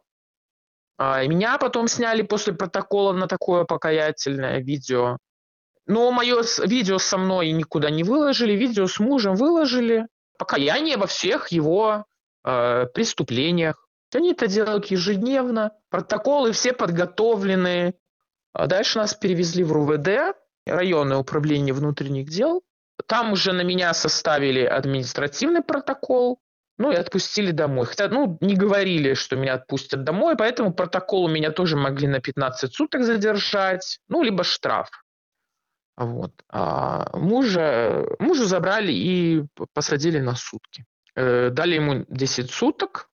А, меня потом сняли после протокола на такое покаятельное видео. Но мое видео со мной никуда не выложили, видео с мужем выложили. Покаяние во всех его э, преступлениях. Они это делают ежедневно. Протоколы все подготовлены. А дальше нас перевезли в РУВД, районное управление внутренних дел. Там уже на меня составили административный протокол, ну и отпустили домой. Хотя, ну, не говорили, что меня отпустят домой, поэтому протокол у меня тоже могли на 15 суток задержать, ну, либо штраф. Вот. А мужа, мужа забрали и посадили на сутки. Э, дали ему 10 суток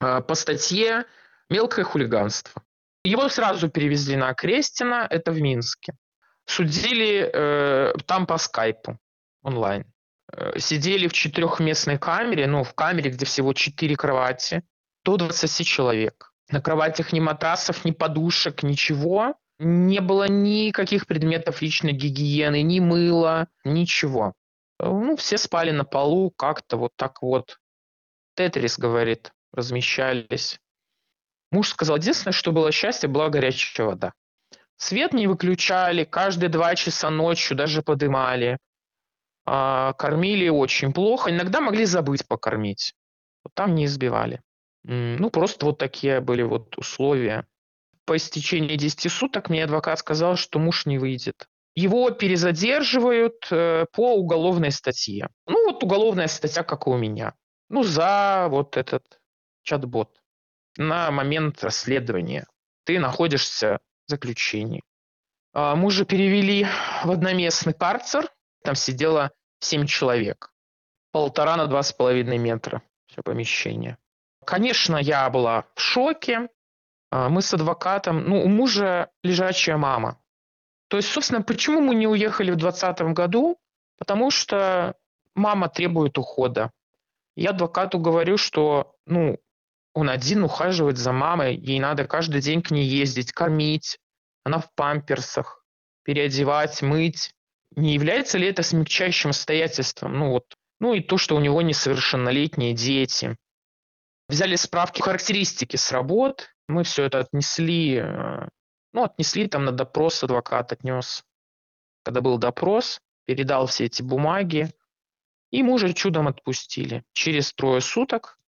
а, по статье «Мелкое хулиганство». Его сразу перевезли на Крестина, это в Минске. Судили э, там по скайпу онлайн. Э, сидели в четырехместной камере, ну, в камере, где всего четыре кровати, до 20 человек. На кроватях ни матрасов, ни подушек, ничего. Не было никаких предметов личной гигиены, ни мыла, ничего. Э, ну, все спали на полу как-то вот так вот. Тетрис, говорит, размещались. Муж сказал, единственное, что было счастье, была горячая вода. Свет не выключали, каждые два часа ночью даже подымали. А, кормили очень плохо. Иногда могли забыть покормить. Вот там не избивали. Ну, просто вот такие были вот условия. По истечении 10 суток мне адвокат сказал, что муж не выйдет. Его перезадерживают э, по уголовной статье. Ну, вот уголовная статья, как и у меня. Ну, за вот этот чат-бот. На момент расследования ты находишься в заключении. А мужа перевели в одноместный карцер, там сидело семь человек. Полтора на два с половиной метра все помещение. Конечно, я была в шоке. А, мы с адвокатом, ну, у мужа лежачая мама. То есть, собственно, почему мы не уехали в 2020 году? Потому что мама требует ухода. Я адвокату говорю, что, ну, он один ухаживает за мамой, ей надо каждый день к ней ездить, кормить, она в памперсах, переодевать, мыть не является ли это смягчающим обстоятельством? Ну вот, ну и то, что у него несовершеннолетние дети. Взяли справки, характеристики с работ, мы все это отнесли, э, ну, отнесли там на допрос, адвокат отнес. Когда был допрос, передал все эти бумаги, и мужа чудом отпустили. Через трое суток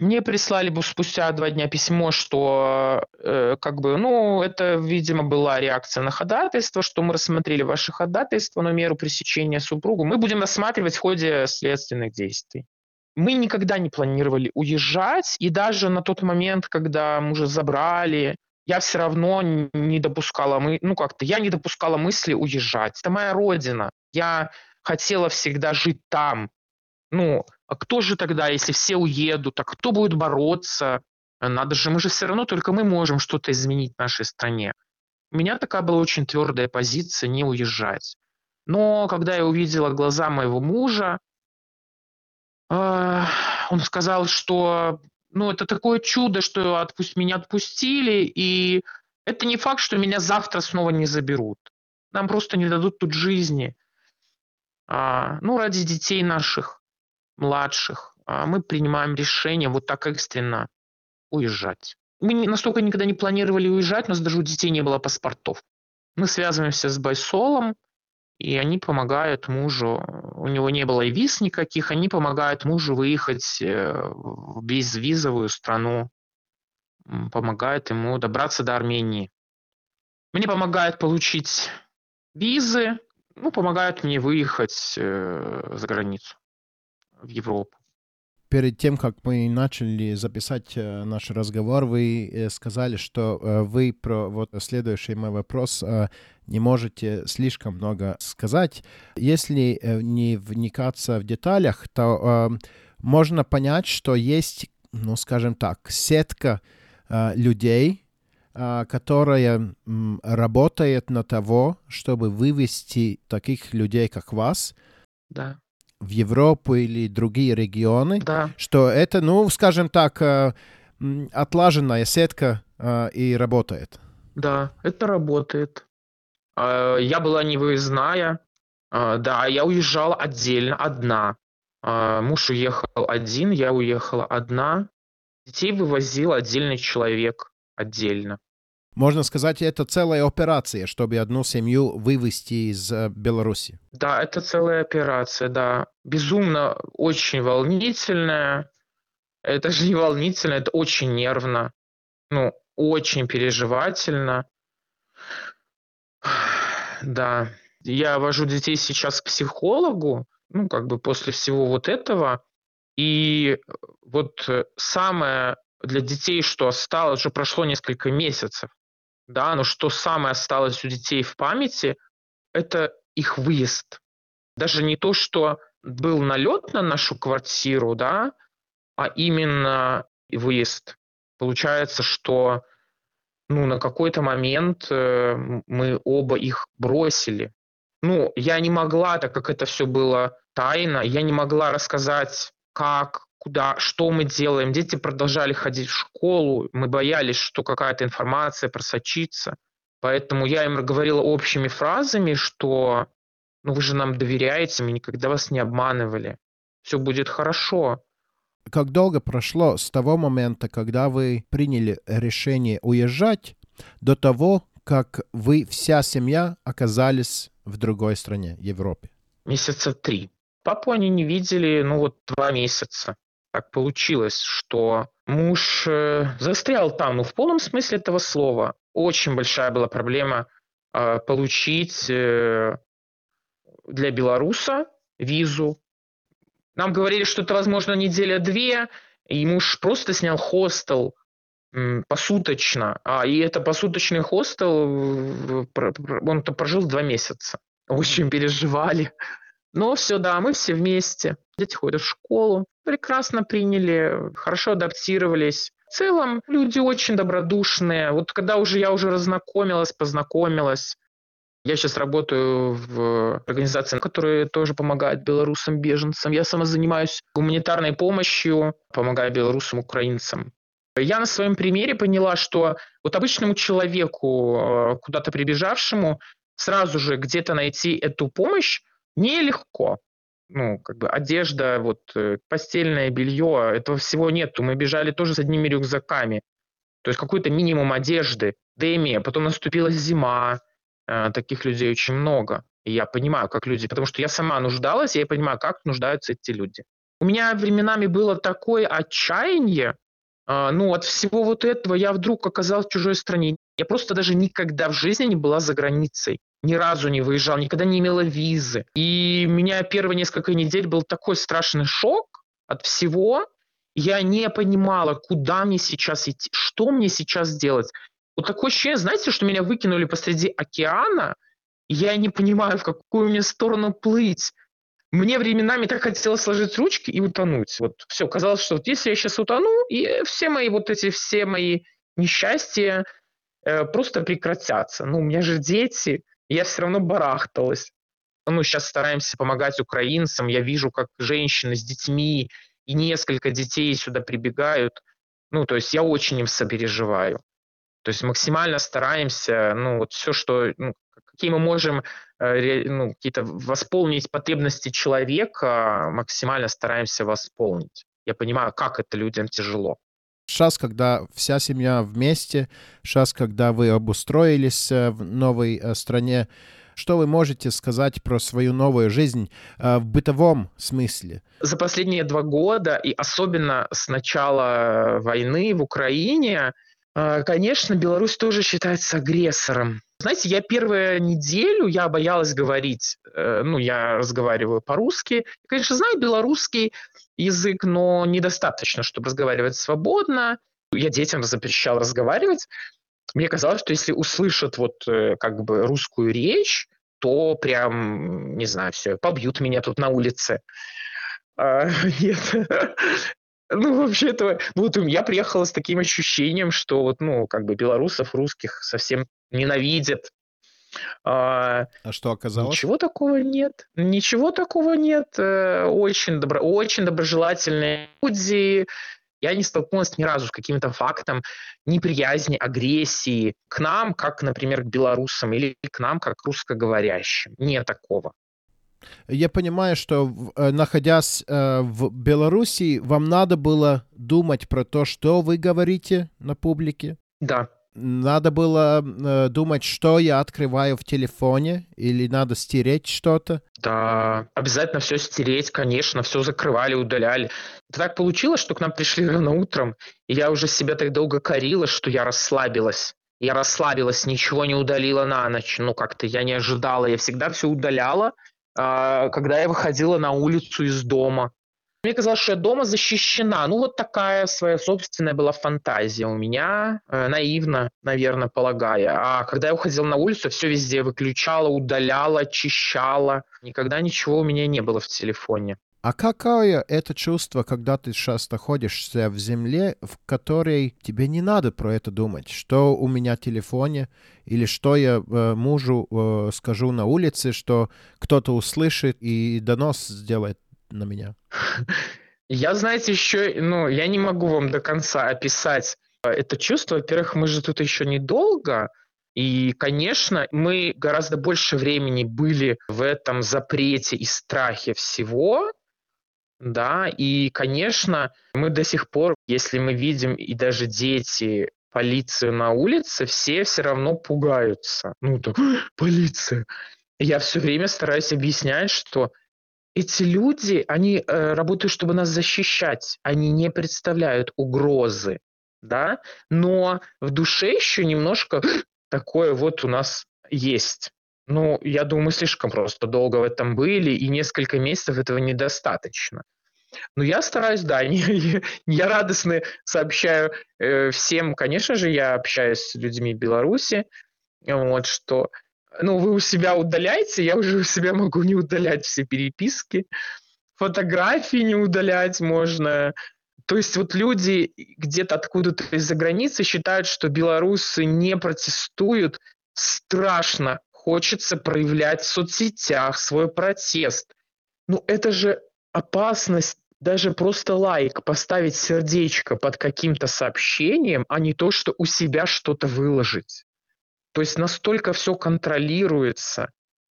мне прислали бы спустя два дня письмо, что э, как бы, ну, это, видимо, была реакция на ходатайство, что мы рассмотрели ваше ходатайство на меру пресечения супругу. Мы будем рассматривать в ходе следственных действий. Мы никогда не планировали уезжать, и даже на тот момент, когда мужа забрали, я все равно не допускала, мы, ну как-то, я не допускала мысли уезжать. Это моя родина. Я хотела всегда жить там. Ну, а кто же тогда, если все уедут, а кто будет бороться? Надо же, мы же все равно только мы можем что-то изменить в нашей стране. У меня такая была очень твердая позиция не уезжать. Но когда я увидела глаза моего мужа, э, он сказал, что ну, это такое чудо, что отпусть, меня отпустили, и это не факт, что меня завтра снова не заберут. Нам просто не дадут тут жизни. А, ну, ради детей наших младших, а мы принимаем решение вот так экстренно уезжать. Мы настолько никогда не планировали уезжать, у нас даже у детей не было паспортов. Мы связываемся с Байсолом, и они помогают мужу, у него не было и виз никаких, они помогают мужу выехать э, в безвизовую страну, помогают ему добраться до Армении. Мне помогают получить визы, ну, помогают мне выехать э, за границу в Европу. перед тем, как мы начали записать э, наш разговор, вы э, сказали, что э, вы про вот следующий мой вопрос не можете слишком много сказать. Если не вникаться в деталях, то можно понять, что есть, ну, скажем так, сетка людей, которая работает на того, чтобы вывести таких людей, как вас, да в Европу или другие регионы, да. что это, ну, скажем так, э, отлаженная сетка э, и работает. Да, это работает. А, я была не выездная, а, да, я уезжала отдельно, одна. А, муж уехал один, я уехала одна. Детей вывозил отдельный человек отдельно. Можно сказать, это целая операция, чтобы одну семью вывести из э, Беларуси. Да, это целая операция, да. Безумно очень волнительная. Это же не волнительно, это очень нервно. Ну, очень переживательно. Да. Я вожу детей сейчас к психологу, ну, как бы после всего вот этого. И вот самое для детей, что осталось, уже прошло несколько месяцев, да, но что самое осталось у детей в памяти, это их выезд. Даже не то, что был налет на нашу квартиру, да, а именно выезд. Получается, что ну, на какой-то момент э, мы оба их бросили. Ну, я не могла, так как это все было тайно, я не могла рассказать, как, куда, что мы делаем. Дети продолжали ходить в школу, мы боялись, что какая-то информация просочится. Поэтому я им говорила общими фразами, что ну вы же нам доверяете, мы никогда вас не обманывали. Все будет хорошо. Как долго прошло с того момента, когда вы приняли решение уезжать, до того, как вы, вся семья, оказались в другой стране, Европе? Месяца три. Папу они не видели, ну вот два месяца так получилось, что муж э, застрял там, ну, в полном смысле этого слова. Очень большая была проблема э, получить э, для белоруса визу. Нам говорили, что это, возможно, неделя-две, и муж просто снял хостел посуточно. А, и это посуточный хостел, он-то прожил два месяца. Очень переживали. Но все, да, мы все вместе. Дети ходят в школу, прекрасно приняли, хорошо адаптировались. В целом люди очень добродушные. Вот когда уже я уже разнакомилась, познакомилась, я сейчас работаю в организации, которая тоже помогает белорусам, беженцам. Я сама занимаюсь гуманитарной помощью, помогаю белорусам, украинцам. Я на своем примере поняла, что вот обычному человеку, э, куда-то прибежавшему, сразу же где-то найти эту помощь нелегко ну, как бы одежда, вот э, постельное белье, этого всего нету. Мы бежали тоже с одними рюкзаками. То есть какой-то минимум одежды, деми, потом наступила зима, э, таких людей очень много. И я понимаю, как люди, потому что я сама нуждалась, и я понимаю, как нуждаются эти люди. У меня временами было такое отчаяние, э, ну, от всего вот этого я вдруг оказалась в чужой стране. Я просто даже никогда в жизни не была за границей ни разу не выезжал, никогда не имела визы. И у меня первые несколько недель был такой страшный шок от всего. Я не понимала, куда мне сейчас идти, что мне сейчас делать. Вот такое ощущение, знаете, что меня выкинули посреди океана, я не понимаю, в какую мне сторону плыть. Мне временами так хотелось сложить ручки и утонуть. Вот все, казалось, что вот если я сейчас утону, и все мои вот эти все мои несчастья э, просто прекратятся. Ну, у меня же дети, я все равно барахталась. Ну, сейчас стараемся помогать украинцам. Я вижу, как женщины с детьми и несколько детей сюда прибегают. Ну, то есть я очень им сопереживаю. То есть максимально стараемся, ну, вот все, что, ну, какие мы можем, э, ну, какие-то восполнить потребности человека, максимально стараемся восполнить. Я понимаю, как это людям тяжело. Сейчас, когда вся семья вместе, сейчас, когда вы обустроились э, в новой э, стране, что вы можете сказать про свою новую жизнь э, в бытовом смысле? За последние два года, и особенно с начала войны в Украине, конечно, Беларусь тоже считается агрессором. Знаете, я первую неделю, я боялась говорить, э, ну, я разговариваю по-русски. Конечно, знаю белорусский язык, но недостаточно, чтобы разговаривать свободно. Я детям запрещал разговаривать. Мне казалось, что если услышат вот э, как бы русскую речь, то прям, не знаю, все, побьют меня тут на улице. А, нет. Ну, вообще этого... Ну, вот я приехала с таким ощущением, что вот, ну, как бы белорусов, русских совсем ненавидят. А, а что оказалось? Ничего такого нет. Ничего такого нет. Э, очень, добро, очень доброжелательные люди. Я не столкнулась ни разу с каким-то фактом неприязни, агрессии к нам, как, например, к белорусам, или к нам, как к русскоговорящим. Нет такого. Я понимаю, что э, находясь э, в Беларуси, вам надо было думать про то, что вы говорите на публике. Да. Надо было э, думать, что я открываю в телефоне, или надо стереть что-то. Да, обязательно все стереть, конечно, все закрывали, удаляли. Так получилось, что к нам пришли рано утром, и я уже себя так долго корила, что я расслабилась. Я расслабилась, ничего не удалила на ночь. Ну, как-то я не ожидала. Я всегда все удаляла, а, когда я выходила на улицу из дома. Мне казалось, что я дома защищена. Ну, вот такая своя собственная была фантазия у меня, э, наивно, наверное, полагая. А когда я уходила на улицу, все везде выключала, удаляла, очищала. Никогда ничего у меня не было в телефоне. А какое это чувство, когда ты сейчас находишься в земле, в которой тебе не надо про это думать? Что у меня в телефоне? Или что я э, мужу э, скажу на улице, что кто-то услышит и донос сделает на меня? Я, знаете, еще, ну, я не могу вам до конца описать э, это чувство. Во-первых, мы же тут еще недолго, и, конечно, мы гораздо больше времени были в этом запрете и страхе всего, да, и, конечно, мы до сих пор, если мы видим и даже дети полицию на улице, все все равно пугаются. Ну, так, полиция. Я все время стараюсь объяснять, что эти люди, они э, работают, чтобы нас защищать, они не представляют угрозы, да, но в душе еще немножко такое вот у нас есть. Ну, я думаю, слишком просто долго в этом были, и несколько месяцев этого недостаточно. Но я стараюсь, да, не, я радостно сообщаю э, всем, конечно же, я общаюсь с людьми Беларуси, вот, что, ну, вы у себя удаляете, я уже у себя могу не удалять все переписки, фотографии не удалять можно, то есть вот люди где-то откуда-то из-за границы считают, что белорусы не протестуют, страшно хочется проявлять в соцсетях свой протест. Ну это же опасность даже просто лайк, поставить сердечко под каким-то сообщением, а не то, что у себя что-то выложить. То есть настолько все контролируется.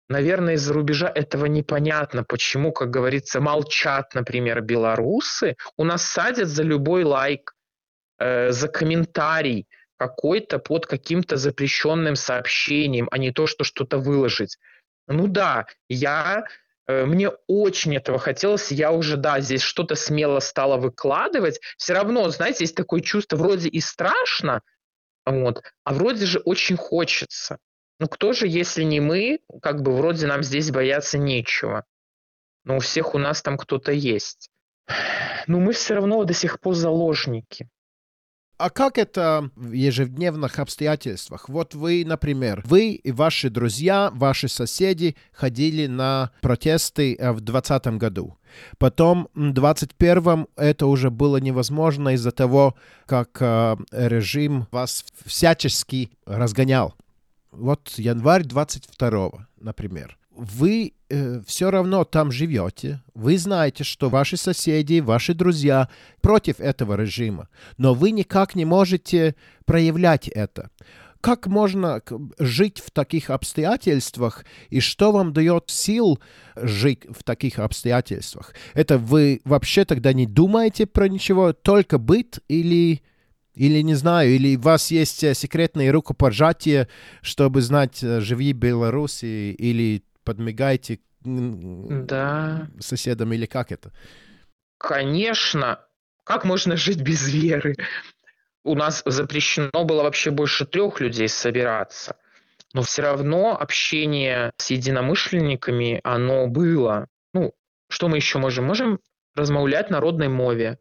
Наверное, из-за рубежа этого непонятно, почему, как говорится, молчат, например, белорусы. У нас садят за любой лайк, э, за комментарий, какой-то под каким-то запрещенным сообщением, а не то, что что-то выложить. Ну да, я э, мне очень этого хотелось, я уже, да, здесь что-то смело стала выкладывать. Все равно, знаете, есть такое чувство, вроде и страшно, вот, а вроде же очень хочется. Ну кто же, если не мы, как бы вроде нам здесь бояться нечего. Но у всех у нас там кто-то есть. Но мы все равно до сих пор заложники. А как это в ежедневных обстоятельствах? Вот вы, например, вы и ваши друзья, ваши соседи ходили на протесты э, в 2020 году. Потом в 2021 это уже было невозможно из-за того, как э, режим вас всячески разгонял. Вот январь 22, например вы э, все равно там живете, вы знаете, что ваши соседи, ваши друзья против этого режима, но вы никак не можете проявлять это. Как можно жить в таких обстоятельствах и что вам дает сил жить в таких обстоятельствах? Это вы вообще тогда не думаете про ничего, только быт или или, не знаю, или у вас есть э, секретные рукопожатия, чтобы знать, э, живи Беларуси, или подмигайте да. соседам или как это? Конечно. Как можно жить без веры? У нас запрещено было вообще больше трех людей собираться. но все равно общение с единомышленниками, оно было. Ну, что мы еще можем? Можем размовлять народной мове.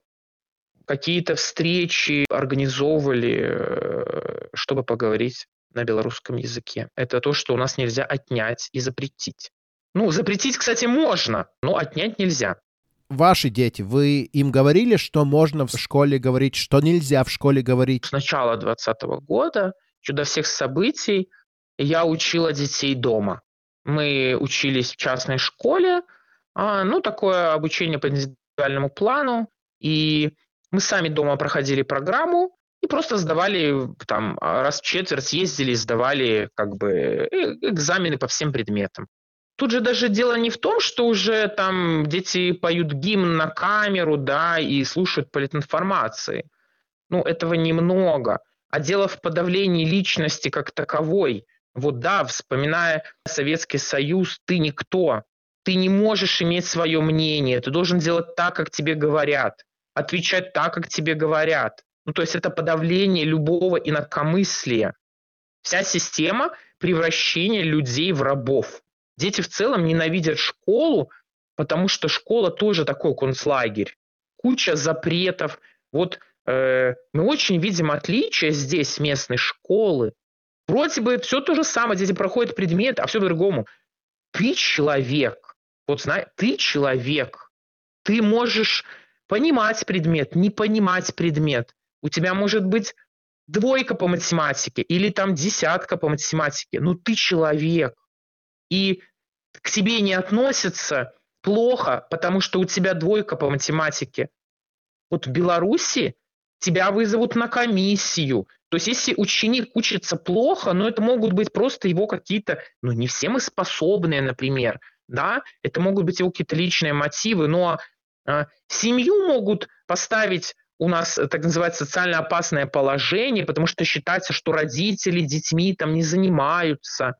Какие-то встречи организовывали, э, чтобы поговорить на белорусском языке. Это то, что у нас нельзя отнять и запретить. Ну, запретить, кстати, можно, но отнять нельзя. Ваши дети, вы им говорили, что можно в школе говорить, что нельзя в школе говорить? С начала 2020 года, до всех событий, я учила детей дома. Мы учились в частной школе, а, ну, такое обучение по индивидуальному плану, и мы сами дома проходили программу и просто сдавали там раз в четверть, ездили, сдавали как бы э, экзамены по всем предметам. Тут же даже дело не в том, что уже там дети поют гимн на камеру, да, и слушают политинформации. Ну, этого немного. А дело в подавлении личности как таковой. Вот да, вспоминая Советский Союз, ты никто. Ты не можешь иметь свое мнение. Ты должен делать так, как тебе говорят. Отвечать так, как тебе говорят. Ну, то есть это подавление любого инакомыслия. Вся система превращения людей в рабов. Дети в целом ненавидят школу, потому что школа тоже такой концлагерь. Куча запретов. Вот э, мы очень видим отличия здесь местной школы. Вроде бы все то же самое, дети проходят предмет, а все по-другому. Ты человек. Вот знаешь, ты человек. Ты можешь понимать предмет, не понимать предмет. У тебя может быть двойка по математике или там десятка по математике. Но ты человек и к тебе не относятся плохо, потому что у тебя двойка по математике. Вот в Беларуси тебя вызовут на комиссию. То есть если ученик учится плохо, но ну, это могут быть просто его какие-то, ну не все мы способные, например, да, это могут быть его какие-то личные мотивы, но э, семью могут поставить у нас так называется социально опасное положение, потому что считается, что родители детьми там не занимаются.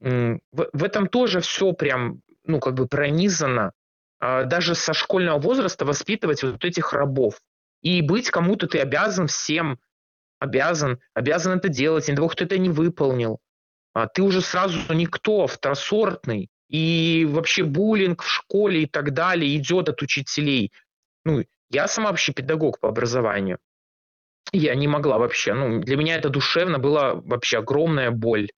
В, в этом тоже все прям, ну, как бы пронизано. А, даже со школьного возраста воспитывать вот этих рабов. И быть кому-то ты обязан всем, обязан, обязан это делать, не того, кто это не выполнил. А ты уже сразу никто, второсортный. И вообще буллинг в школе и так далее идет от учителей. Ну, я сама вообще педагог по образованию. Я не могла вообще. Ну, для меня это душевно была вообще огромная боль.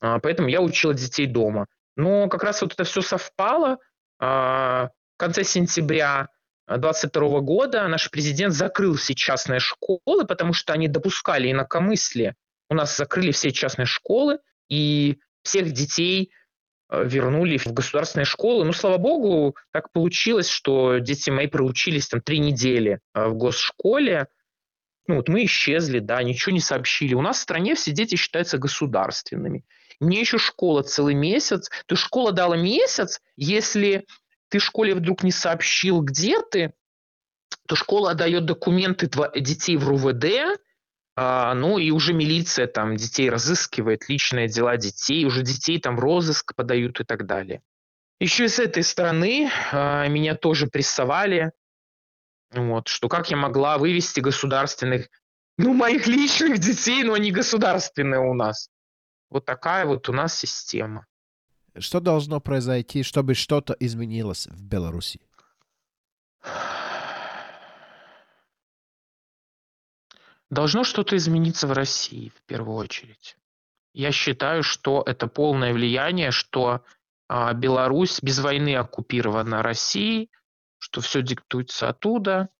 А, поэтому я учила детей дома. Но как раз вот это все совпало. А, в конце сентября 2022 года наш президент закрыл все частные школы, потому что они допускали инакомыслие. У нас закрыли все частные школы, и всех детей вернули в государственные школы. Ну, слава богу, так получилось, что дети мои проучились там три недели э, в госшколе. Ну, вот мы исчезли, да, ничего не сообщили. У нас в стране все дети считаются государственными. Мне еще школа целый месяц. То есть школа дала месяц, если ты школе вдруг не сообщил, где ты, то школа отдает документы детей в РУВД, а, ну и уже милиция там детей разыскивает, личные дела детей, уже детей там розыск подают и так далее. Еще и с этой стороны а, меня тоже прессовали, вот, что как я могла вывести государственных, ну, моих личных детей, но они государственные у нас. Вот такая вот у нас система. Что должно произойти, чтобы что-то изменилось в Беларуси? Должно что-то измениться в России в первую очередь. Я считаю, что это полное влияние, что а, Беларусь без войны оккупирована Россией, что все диктуется оттуда.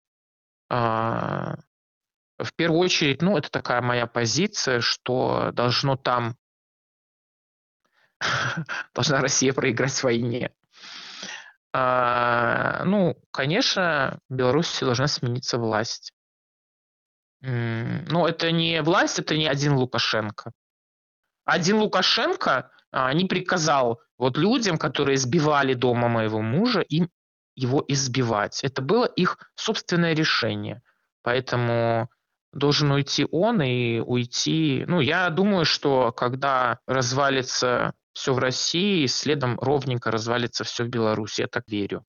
А, в первую очередь, ну, это такая моя позиция, что должно там должна Россия проиграть войне. А, ну, конечно, в Беларуси должна смениться власть. Но это не власть, это не один Лукашенко. Один Лукашенко а, не приказал вот людям, которые избивали дома моего мужа, им его избивать. Это было их собственное решение. Поэтому должен уйти он и уйти... Ну, я думаю, что когда развалится все в России, следом ровненько развалится все в Беларуси. Я так верю.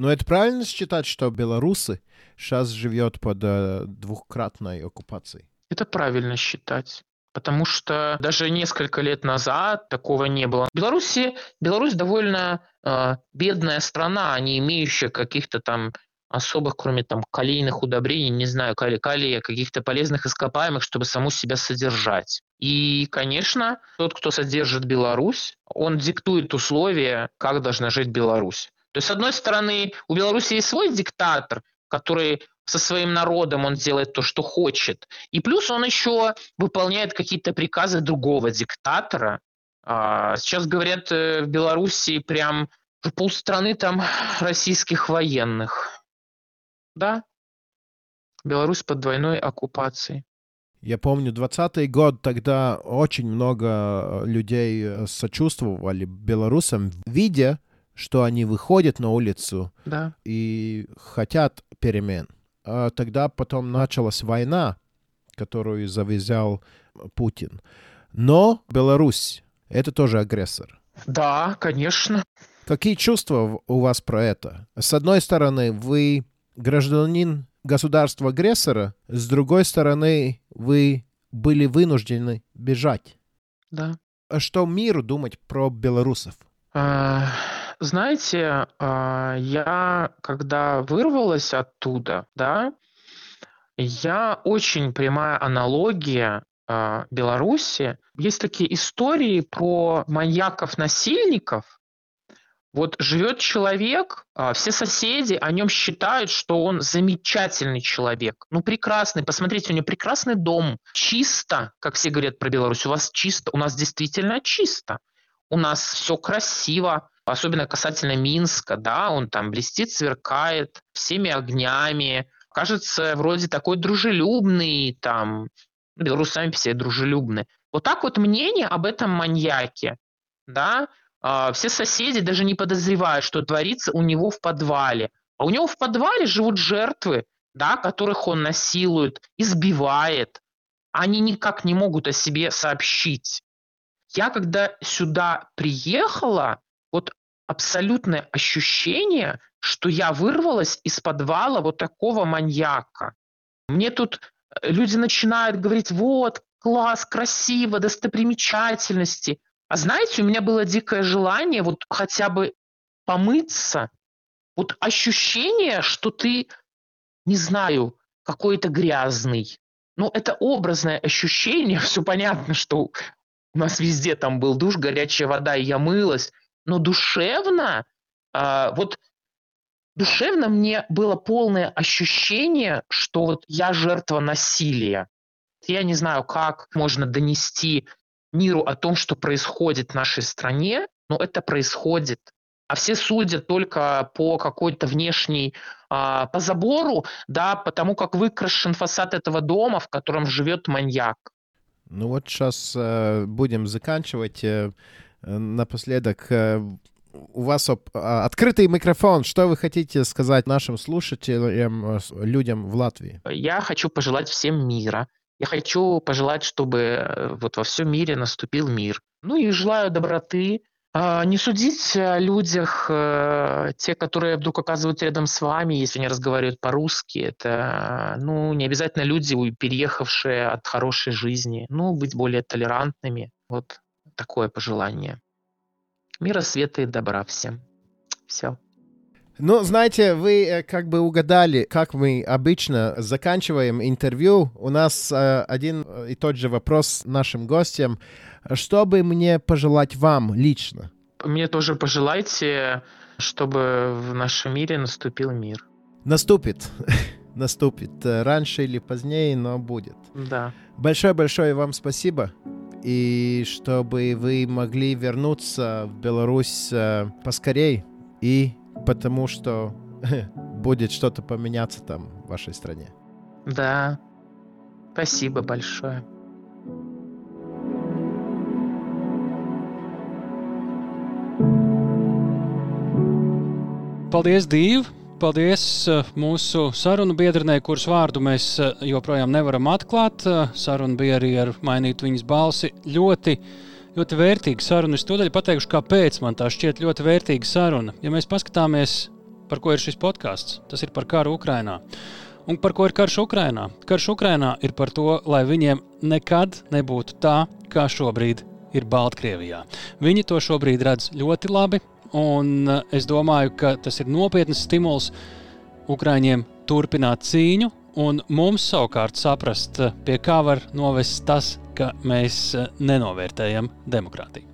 Но это правильно считать, что белорусы сейчас живет под э, двухкратной оккупацией? Это правильно считать. потому что даже несколько лет назад такого не было. В Беларуси, Беларусь довольно э, бедная страна, не имеющая каких-то там особых, кроме там калийных удобрений, не знаю, кали, калия, каких-то полезных ископаемых, чтобы саму себя содержать. И, конечно, тот, кто содержит Беларусь, он диктует условия, как должна жить Беларусь. То есть, с одной стороны, у Беларуси есть свой диктатор, который со своим народом он делает то, что хочет. И плюс он еще выполняет какие-то приказы другого диктатора. А, сейчас говорят э, в Беларуси прям полстраны там российских военных. Да, Беларусь под двойной оккупацией. Я помню, 20-й год, тогда очень много э, людей э, сочувствовали белорусам, видя, что они выходят на улицу да. и хотят перемен. А тогда потом началась война, которую завязал Путин. Но Беларусь — это тоже агрессор. Да, конечно. Какие чувства у вас про это? С одной стороны, вы гражданин государства-агрессора, с другой стороны, вы были вынуждены бежать. Да. А что миру думать про белорусов? А, знаете, а, я когда вырвалась оттуда, да, я очень прямая аналогия а, Беларуси. Есть такие истории про маньяков-насильников, вот живет человек, а, все соседи о нем считают, что он замечательный человек. Ну, прекрасный. Посмотрите, у него прекрасный дом. Чисто, как все говорят про Беларусь. У вас чисто. У нас действительно чисто. У нас все красиво. Особенно касательно Минска, да, он там блестит, сверкает всеми огнями. Кажется, вроде такой дружелюбный, там, белорусы сами все дружелюбны. Вот так вот мнение об этом маньяке, да, а, все соседи даже не подозревают, что творится у него в подвале. А у него в подвале живут жертвы, да, которых он насилует, избивает. Они никак не могут о себе сообщить. Я когда сюда приехала, вот абсолютное ощущение, что я вырвалась из подвала вот такого маньяка. Мне тут э, люди начинают говорить, вот, класс, красиво, достопримечательности. А знаете, у меня было дикое желание вот хотя бы помыться. Вот ощущение, что ты, не знаю, какой-то грязный. Ну, это образное ощущение. Все понятно, что у нас везде там был душ, горячая вода, и я мылась. Но душевно, э, вот душевно мне было полное ощущение, что вот я жертва насилия. Я не знаю, как можно донести миру о том, что происходит в нашей стране, но это происходит. А все судят только по какой-то внешней, а, по забору, да, потому как выкрашен фасад этого дома, в котором живет маньяк. Ну вот сейчас э, будем заканчивать. Э, напоследок, э, у вас оп- а, открытый микрофон. Что вы хотите сказать нашим слушателям, э, людям в Латвии? Я хочу пожелать всем мира, я хочу пожелать, чтобы вот во всем мире наступил мир. Ну и желаю доброты. А, не судить о людях, те, которые вдруг оказываются рядом с вами, если они разговаривают по-русски. Это ну, не обязательно люди, переехавшие от хорошей жизни. Ну, быть более толерантными. Вот такое пожелание. Мира, света и добра всем. Все. Ну, знаете, вы э, как бы угадали, как мы обычно заканчиваем интервью. У нас э, один и тот же вопрос нашим гостям. Что бы мне пожелать вам лично? Мне тоже пожелайте, чтобы в нашем мире наступил мир. Наступит. Наступит. Раньше или позднее, но будет. Да. Большое-большое вам спасибо. И чтобы вы могли вернуться в Беларусь э, поскорей и потому что будет что-то поменяться там в вашей стране. Да, спасибо большое. Paldies, Dīva! Paldies uh, mūsu sarunu biedrenei, kuras vārdu mēs uh, joprojām nevaram atklāt. Uh, saruna bija arī ar mainītu viņas balsi. Ļoti ļoti vērtīga saruna. Es tūdaļ pateikšu, kāpēc man tā šķiet ļoti vērtīga saruna. Ja mēs paskatāmies, par ko ir šis podkāsts, tas ir par karu Ukrajinā. Un par ko ir karš Ukrajinā? Karš Ukrajinā ir par to, lai viņiem nekad nebūtu tā, kā šobrīd ir Baltkrievijā. Viņi to šobrīd redz ļoti labi, un eh, es domāju, ka tas ir nopietns stimuls Ukraiņiem turpināt cīņu, un mums savukārt saprast, eh, pie kā var novest tas, ka mēs eh, nenovērtējam demokrātiju.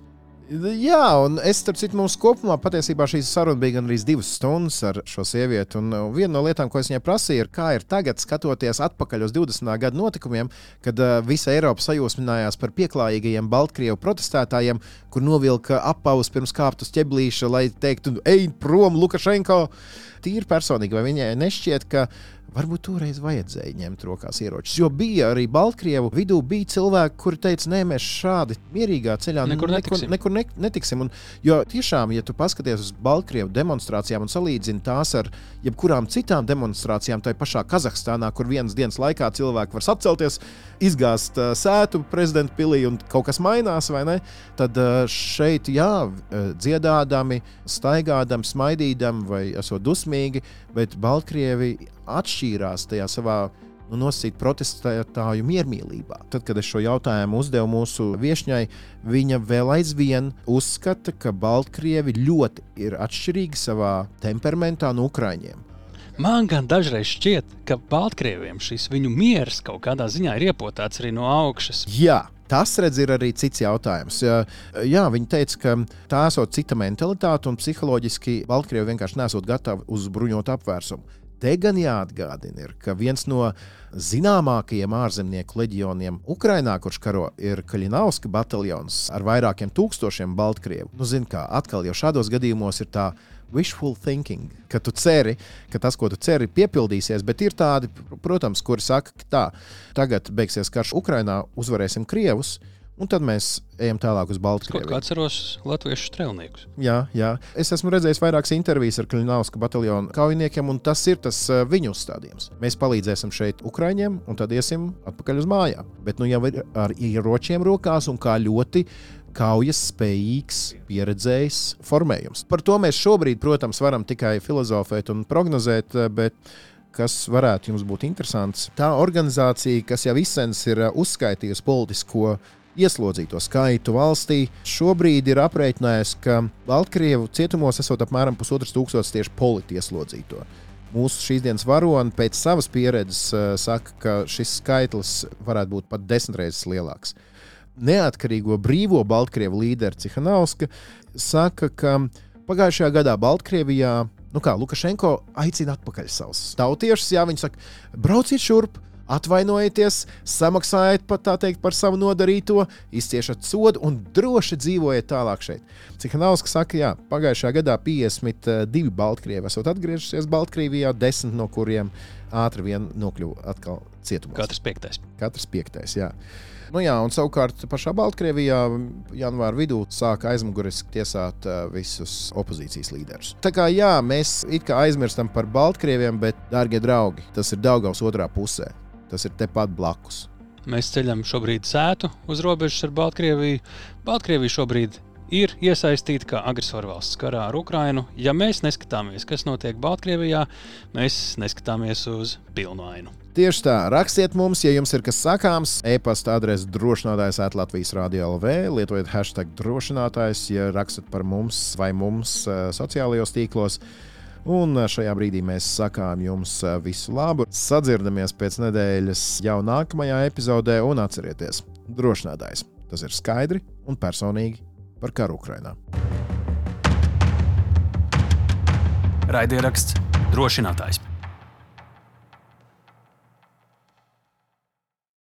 Jā, un es starp citu, mums kopumā patiesībā šī saruna bija gandrīz divas stundas ar šo sievieti. Un uh, viena no lietām, ko es viņai prasīju, ir, kā ir tagad, skatoties atpakaļ uz 20. gada notikumiem, kad uh, visa Eiropa sajūsminājās par pieklājīgajiem Baltkrievu protestētājiem, kur novilka apavus pirms kāpt uz ķeblīša, lai teiktu, ej prom, Lukašenko. Tīri personīgi, vai viņai nešķiet, ka Varbūt toreiz vajadzēja ņemt rokās ieročus. Jo bija arī Baltkrievu vidū bija cilvēki, kuri teica, nē, mēs šādi mierīgā ceļā nekur netiksim. Nekur, nekur ne, netiksim. Un, jo tiešām, ja tu paskaties uz Baltkrievu demonstrācijām un salīdzini tās ar jebkurām citām demonstrācijām, tai pašā Kazahstānā, kur vienas dienas laikā cilvēki var sacelties, izgāzt uh, sētu prezidenta pilī un kaut kas mainās, vai ne? Tad uh, šeit, jā, dziedādami, staigādami, smaidīdami vai esot dusmīgi, bet Baltkrievi atšķīrās tajā savā nu, nosīt protestētāju miermīlībā. Tad, kad es šo jautājumu uzdevu mūsu viesņai, viņa vēl aizvien uzskata, ka Baltkrievi ļoti ir atšķirīgi savā temperamentā no Ukrāņiem. Man gan dažreiz šķiet, ka Baltkrieviem šis viņu miers kaut kādā ziņā ir iepotāts arī no augšas. Jā, Tas, redz, ir arī cits jautājums. Jā, viņi teica, ka tā esot cita mentalitāte un psiholoģiski Baltkrievi vienkārši nesot gatavi uz bruņotu apvērsumu. Te gan jāatgādina, ir, ka viens no zināmākajiem ārzemnieku leģioniem Ukrajinā, kurš karo, ir Kaļinovska bataljons ar vairākiem tūkstošiem Baltkrievu. Nu, zin, kā, atkal jau šādos gadījumos ir tā wishful thinking, ka tu ceri, ka tas, ko tu ceri, piepildīsies, bet ir tādi, protams, kuri saka, ka tā, tagad beigsies karš Ukrajinā, uzvarēsim Krievus. Un tad mēs ejam tālāk uz Baltkrieviju. Kā atceros latviešu strēlniekus. Jā, jā. Es esmu redzējis vairākas intervijas ar Kliņāvska bataljonu kaujiniekiem, un tas ir tas uh, viņu uzstādījums. Mēs palīdzēsim šeit Ukraiņiem, un tad iesim atpakaļ uz mājām. Bet nu jau ir ar ieročiem rokās un kā ļoti kaujas spējīgs, pieredzējis formējums. Par to mēs šobrīd, protams, varam tikai filozofēt un prognozēt, uh, bet kas varētu jums būt interesants. Tā organizācija, kas jau izsens ir uh, uzskaitījusi politisko ieslodzīto skaitu valstī. Šobrīd ir aprēķinājusi, ka Baltkrievu cietumos esot apmēram pusotras tūkstotis tieši politi ieslodzīto. Mūsu šīs dienas varoni pēc savas pieredzes uh, saka, ka šis skaitlis varētu būt pat desmit reizes lielāks. Neatkarīgo brīvo Baltkrievu līderi Cihanovska saka, ka pagājušajā gadā Baltkrievijā nu kā, Lukašenko aicina atpakaļ savus tautiešus. Jā, viņi saka, brauciet šurp, atvainojieties, samaksājiet pat, teikt, par savu nodarīto, izciešat sodu un droši dzīvojiet tālāk šeit. Cihanovska saka, jā, pagājušajā gadā 52 Baltkrievi esat atgriežušies Baltkrievijā, 10 no kuriem ātri vien nokļuva atkal cietumā. Katrs piektais. Katrs piektais, jā. Nu jā, un savukārt pašā Baltkrievijā janvāra vidū sāka aizmuguriski tiesāt visus opozīcijas līderus. Tā kā jā, mēs it kā aizmirstam par Baltkrieviem, bet, darbie draugi, tas ir Daugaus otrā pusē. Tas ir tepat blakus. Mēs ceļam šobrīd sētu uz robežas ar Baltkrieviju. Baltkrievija šobrīd ir iesaistīta kā agresorvalsts karā ar Ukrajinu. Ja mēs neskatāmies, kas notiek Baltkrievijā, mēs neskatāmies uz pilnu ainu. Tieši tā, rakstiet mums, ja jums ir kas sakāms. E-pasta adrese drošinātājs Latvijas Rādio LV, lietojiet hashtag drošinātājs, ja rakstat par mums vai mums uh, sociālajos tīklos. Un šajā brīdī mēs sakām jums visu labu. Sadzirdamies pēc nedēļas jau nākamajā epizodē, un atcerieties, drošinātājs. Tas ir skaidri un personīgi par karu Ukrajinā. Raidieraksts drošinātājs.